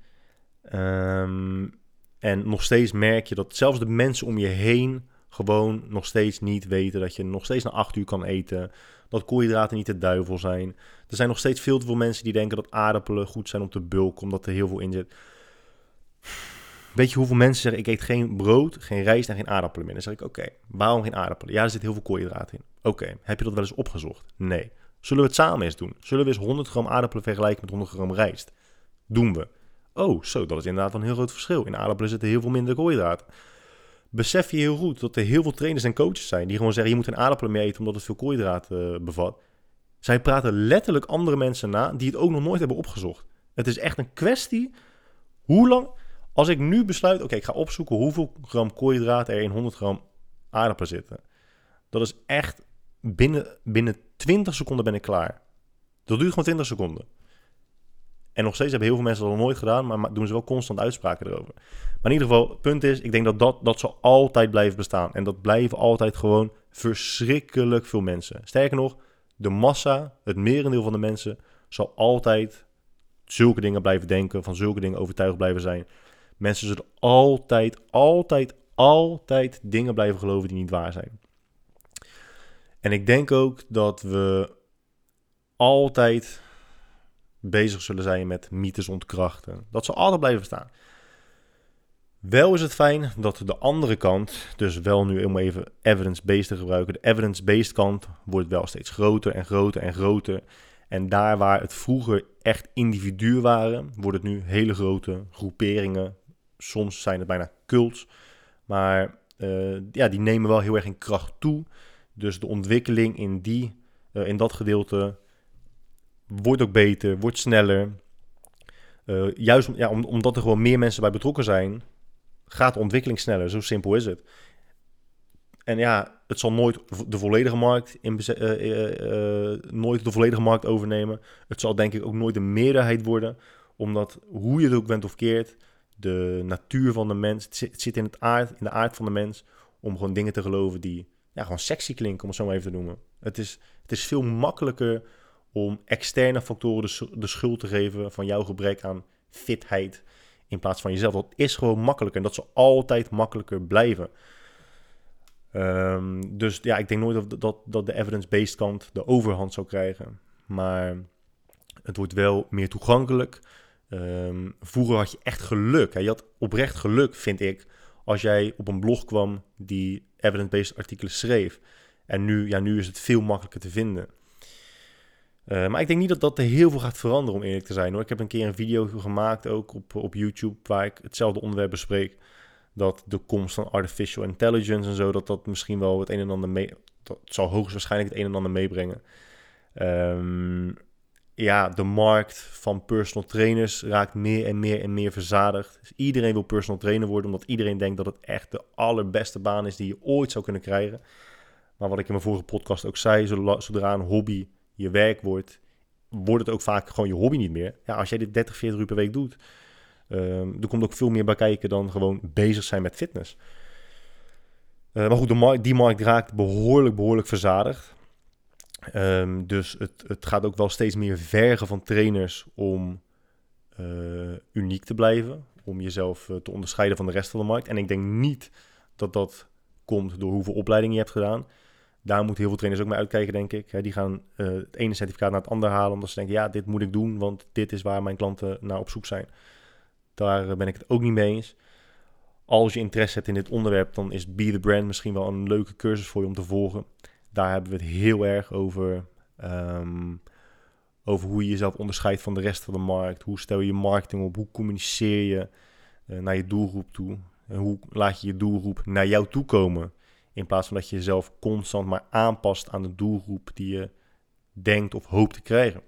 Um, en nog steeds merk je dat zelfs de mensen om je heen gewoon nog steeds niet weten dat je nog steeds na acht uur kan eten. Dat koolhydraten niet de duivel zijn. Er zijn nog steeds veel te veel mensen die denken dat aardappelen goed zijn om te bulken, omdat er heel veel in zit. Weet je hoeveel mensen zeggen: Ik eet geen brood, geen rijst en geen aardappelen meer? Dan zeg ik: Oké, waarom geen aardappelen? Ja, er zit heel veel koolhydraten in. Oké, heb je dat wel eens opgezocht? Nee. Zullen we het samen eens doen? Zullen we eens 100 gram aardappelen vergelijken met 100 gram rijst? Doen we. Oh, zo, dat is inderdaad een heel groot verschil. In aardappelen zitten heel veel minder koolhydraten besef je heel goed dat er heel veel trainers en coaches zijn die gewoon zeggen: je moet een aardappelen mee eten omdat het veel koolhydraten uh, bevat. Zij praten letterlijk andere mensen na die het ook nog nooit hebben opgezocht. Het is echt een kwestie. Hoe lang. Als ik nu besluit, oké, ik ga opzoeken hoeveel gram koolhydraten er in 100 gram aardappelen zitten. Dat is echt binnen, binnen 20 seconden ben ik klaar. Dat duurt gewoon 20 seconden. En nog steeds hebben heel veel mensen dat nog nooit gedaan, maar doen ze wel constant uitspraken erover. Maar in ieder geval, het punt is, ik denk dat dat, dat zal altijd blijven bestaan. En dat blijven altijd gewoon verschrikkelijk veel mensen. Sterker nog, de massa, het merendeel van de mensen, zal altijd zulke dingen blijven denken, van zulke dingen overtuigd blijven zijn. Mensen zullen altijd, altijd, altijd dingen blijven geloven die niet waar zijn. En ik denk ook dat we altijd bezig zullen zijn met mythes ontkrachten. Dat zal altijd blijven staan. Wel is het fijn dat de andere kant, dus wel nu om even evidence-based te gebruiken, de evidence-based kant wordt wel steeds groter en groter en groter. En daar waar het vroeger echt individuen waren, worden het nu hele grote groeperingen. Soms zijn het bijna cults, maar uh, ja, die nemen wel heel erg in kracht toe. Dus de ontwikkeling in, die, uh, in dat gedeelte wordt ook beter, wordt sneller. Uh, juist ja, omdat er gewoon meer mensen bij betrokken zijn, gaat de ontwikkeling sneller. Zo simpel is het. En ja, het zal nooit de volledige markt, in, uh, nooit de volledige markt overnemen. Het zal denk ik ook nooit de meerderheid worden. Omdat hoe je het ook bent of keert, de natuur van de mens, het zit, in, het aard, in de aard van de mens om gewoon dingen te geloven die ja, gewoon sexy klinken, om het zo maar even te noemen. Het is, het is veel makkelijker om externe factoren de, de schuld te geven van jouw gebrek aan fitheid in plaats van jezelf. Dat is gewoon makkelijker en dat zal altijd makkelijker blijven. Ehm, dus ja, ik denk nooit dat, dat, dat de evidence-based kant de overhand zou krijgen. Maar het wordt wel meer toegankelijk. Um, vroeger had je echt geluk. Hè? Je had oprecht geluk, vind ik, als jij op een blog kwam die evidence-based artikelen schreef. En nu, ja, nu is het veel makkelijker te vinden. Uh, maar ik denk niet dat dat er heel veel gaat veranderen, om eerlijk te zijn. Hoor. Ik heb een keer een video gemaakt, ook op, op YouTube, waar ik hetzelfde onderwerp bespreek. Dat de komst van artificial intelligence en zo, dat dat misschien wel het een en ander mee... Dat zal hoogstwaarschijnlijk het een en ander meebrengen. Um, ja, de markt van personal trainers raakt meer en meer en meer verzadigd. Dus iedereen wil personal trainer worden, omdat iedereen denkt dat het echt de allerbeste baan is die je ooit zou kunnen krijgen. Maar wat ik in mijn vorige podcast ook zei, zodra een hobby je werk wordt, wordt het ook vaak gewoon je hobby niet meer. Ja, als jij dit 30, 40 uur per week doet, um, er komt ook veel meer bij kijken dan gewoon bezig zijn met fitness. Uh, maar goed, de die markt raakt behoorlijk, behoorlijk verzadigd. Um, dus het, het gaat ook wel steeds meer vergen van trainers om uh, uniek te blijven. Om jezelf uh, te onderscheiden van de rest van de markt. En ik denk niet dat dat komt door hoeveel opleidingen je hebt gedaan. Daar moeten heel veel trainers ook mee uitkijken, denk ik. die gaan uh, het ene certificaat naar het andere halen. Omdat ze denken, ja, dit moet ik doen, want dit is waar mijn klanten naar op zoek zijn. Daar ben ik het ook niet mee eens. Als je interesse hebt in dit onderwerp, dan is Be The Brand misschien wel een leuke cursus voor je om te volgen. Daar hebben we het heel erg over. Ehm, over hoe je jezelf onderscheidt van de rest van de markt. Hoe stel je je marketing op? Hoe communiceer je uh, naar je doelgroep toe? En hoe laat je je doelgroep naar jou toe komen? In plaats van dat je jezelf constant maar aanpast aan de doelgroep die je denkt of hoopt te krijgen.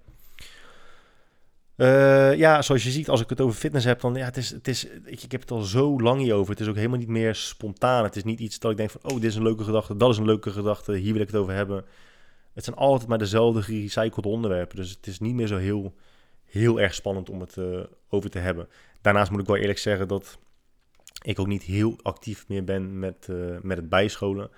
Uh, ja, zoals je ziet, als ik het over fitness heb, dan ja, het is, het is, ik, ik heb het al zo lang hierover. Het is ook helemaal niet meer spontaan. Het is niet iets dat ik denk van, oh, dit is een leuke gedachte, dat is een leuke gedachte, hier wil ik het over hebben. Het zijn altijd maar dezelfde gerecycled onderwerpen. Dus het is niet meer zo heel, heel erg spannend om het uh, over te hebben. Daarnaast moet ik wel eerlijk zeggen dat ik ook niet heel actief meer ben met, uh, met het bijscholen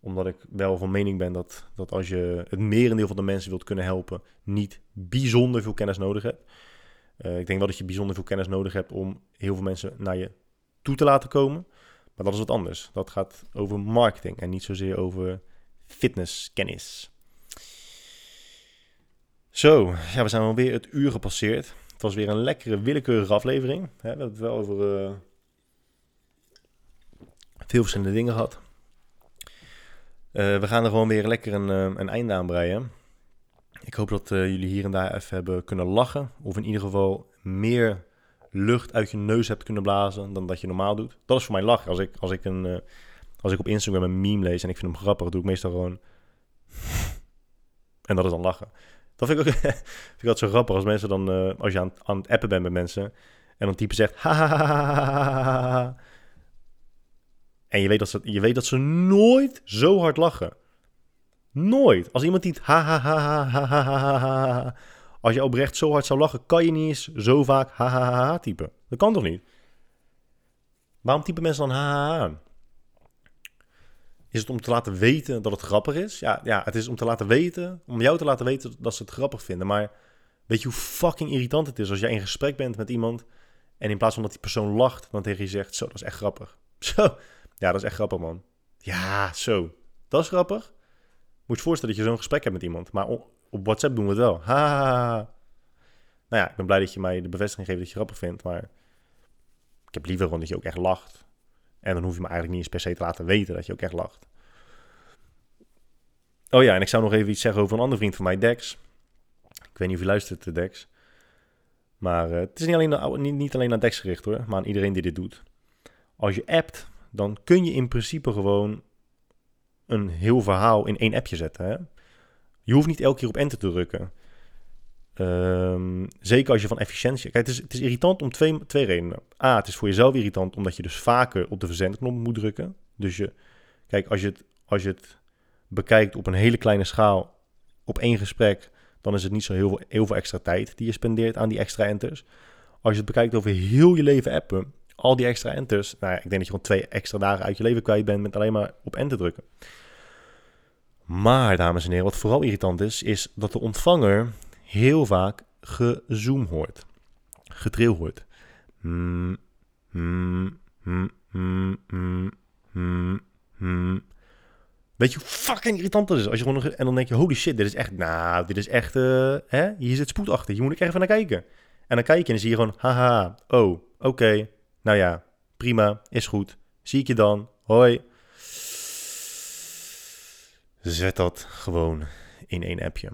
omdat ik wel van mening ben dat, dat als je het merendeel van de mensen wilt kunnen helpen, niet bijzonder veel kennis nodig hebt. Uh, ik denk wel dat je bijzonder veel kennis nodig hebt om heel veel mensen naar je toe te laten komen. Maar dat is wat anders. Dat gaat over marketing en niet zozeer over fitnesskennis. Zo, ja, we zijn alweer het uur gepasseerd. Het was weer een lekkere, willekeurige aflevering. We hebben het wel over uh, veel verschillende dingen gehad. Uh, we gaan er gewoon weer lekker een, uh, een einde aan breien. Ik hoop dat uh, jullie hier en daar even hebben kunnen lachen. Of in ieder geval meer lucht uit je neus hebt kunnen blazen dan dat je normaal doet. Dat is voor mij lachen. Als ik, als ik, een, als ik op Instagram een meme lees en ik vind hem grappig, doe ik meestal gewoon... en dat is dan lachen. Dat vind ik ook vind ik altijd zo grappig als mensen dan... als je aan, aan het appen bent met mensen en dan type zegt... En je weet, dat ze, je weet dat ze nooit zo hard lachen. Nooit. Als iemand niet ha ha ha ha ha ha ha Als je oprecht zo hard zou lachen, kan je niet eens zo vaak ha ha ha ha typen. Dat kan toch niet? Waarom typen mensen dan ha ha ha? Is het om te laten weten dat het grappig is? Ja, ja, het is om te laten weten, om jou te laten weten dat ze het grappig vinden. Maar weet je hoe fucking irritant het is als jij in gesprek bent met iemand en in plaats van dat die persoon lacht, dan tegen je zegt: Zo, dat is echt grappig. Zo, ja, dat is echt grappig, man. Ja, zo. Dat is grappig. Moet je voorstellen dat je zo'n gesprek hebt met iemand. Maar op WhatsApp doen we het wel. Ha. Nou ja, ik ben blij dat je mij de bevestiging geeft dat je grappig vindt. Maar ik heb liever gewoon dat je ook echt lacht. En dan hoef je me eigenlijk niet eens per se te laten weten dat je ook echt lacht. Oh ja, en ik zou nog even iets zeggen over een andere vriend van mij, Dex. Ik weet niet of je luistert, Dex. Maar uh, het is niet alleen, niet, niet alleen naar Dex gericht hoor, maar aan iedereen die dit doet. Als je appt dan kun je in principe gewoon een heel verhaal in één appje zetten. Hè? Je hoeft niet elke keer op enter te drukken. Ehm, zeker als je van efficiëntie... Kijk, het is, het is irritant om twee, twee redenen. A, het is voor jezelf irritant omdat je dus vaker op de verzendknop moet drukken. Dus je... Kijk, als je het, als je het bekijkt op een hele kleine schaal, op één gesprek, dan is het niet zo heel veel, heel veel extra tijd die je spendeert aan die extra enters. Als je het bekijkt over heel je leven appen, al die extra enters, nou ja, ik denk dat je gewoon twee extra dagen uit je leven kwijt bent met alleen maar op enter drukken. Maar, dames en heren, wat vooral irritant is, is dat de ontvanger heel vaak gezoom hoort. Getril hoort. Mm, mm, mm, mm, mm, mm, Weet je hoe fucking irritant dat is? Als je gewoon en dan denk je, holy shit, dit is echt, nou, dit is echt, uh, hè? hier zit spoed achter. Hier moet ik even naar kijken. En dan kijk je en dan zie je gewoon, haha, oh, oké, nou ja, prima, is goed. Zie ik je dan, hoi. Zet dat gewoon in één appje.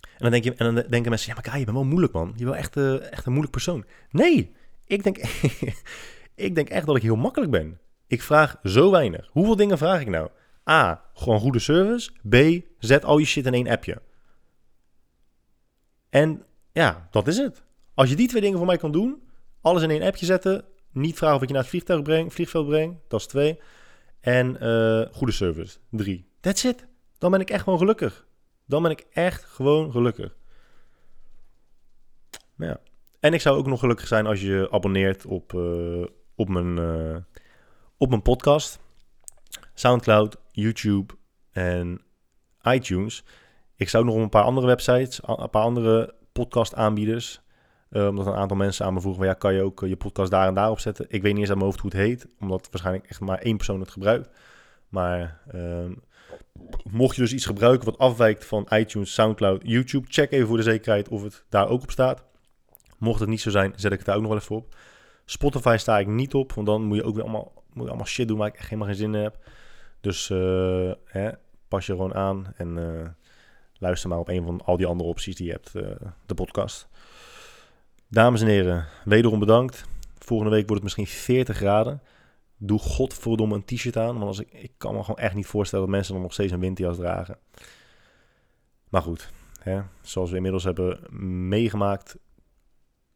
En dan, denk je, en dan denken mensen, ja, maar Kai, je bent wel moeilijk, man. Je bent echt, uh, echt een moeilijk persoon. Nee, ik denk, ik denk echt dat ik heel makkelijk ben. Ik vraag zo weinig. Hoeveel dingen vraag ik nou? A, gewoon goede service. B, zet al je shit in één appje. En ja, dat is het. Als je die twee dingen voor mij kan doen, alles in één appje zetten, niet vragen of ik je naar het vliegtuig breng, vliegveld breng, dat is twee. En uh, goede service, drie. That's it. Dan ben ik echt gewoon gelukkig. Dan ben ik echt gewoon gelukkig. Ja. En ik zou ook nog gelukkig zijn als je abonneert op, uh, op, mijn, uh, op mijn podcast. Soundcloud, YouTube en iTunes. Ik zou nog een paar andere websites, een paar andere podcast aanbieders. Uh, omdat een aantal mensen aan me vroegen: ja, kan je ook je podcast daar en daar op zetten? Ik weet niet eens aan mijn hoofd hoe het heet, omdat waarschijnlijk echt maar één persoon het gebruikt. Maar uh, mocht je dus iets gebruiken wat afwijkt van iTunes, Soundcloud, YouTube, check even voor de zekerheid of het daar ook op staat. Mocht het niet zo zijn, zet ik het daar ook nog wel even op. Spotify sta ik niet op, want dan moet je ook weer allemaal, moet je allemaal shit doen waar ik echt helemaal geen zin in heb. Dus uh, hè, pas je gewoon aan en luister maar op een van al die andere opties die je hebt, de podcast. Dames en heren, wederom bedankt. Volgende week wordt het misschien 40 graden. Doe godverdomme een t-shirt aan. Want als ik, ik kan me gewoon echt niet voorstellen dat mensen dan nog steeds een winterjas dragen. Maar goed, zoals we inmiddels hebben meegemaakt,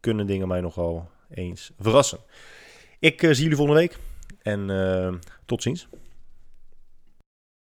kunnen dingen mij nogal eens verrassen. Ik uh, zie jullie volgende week en uh, tot ziens.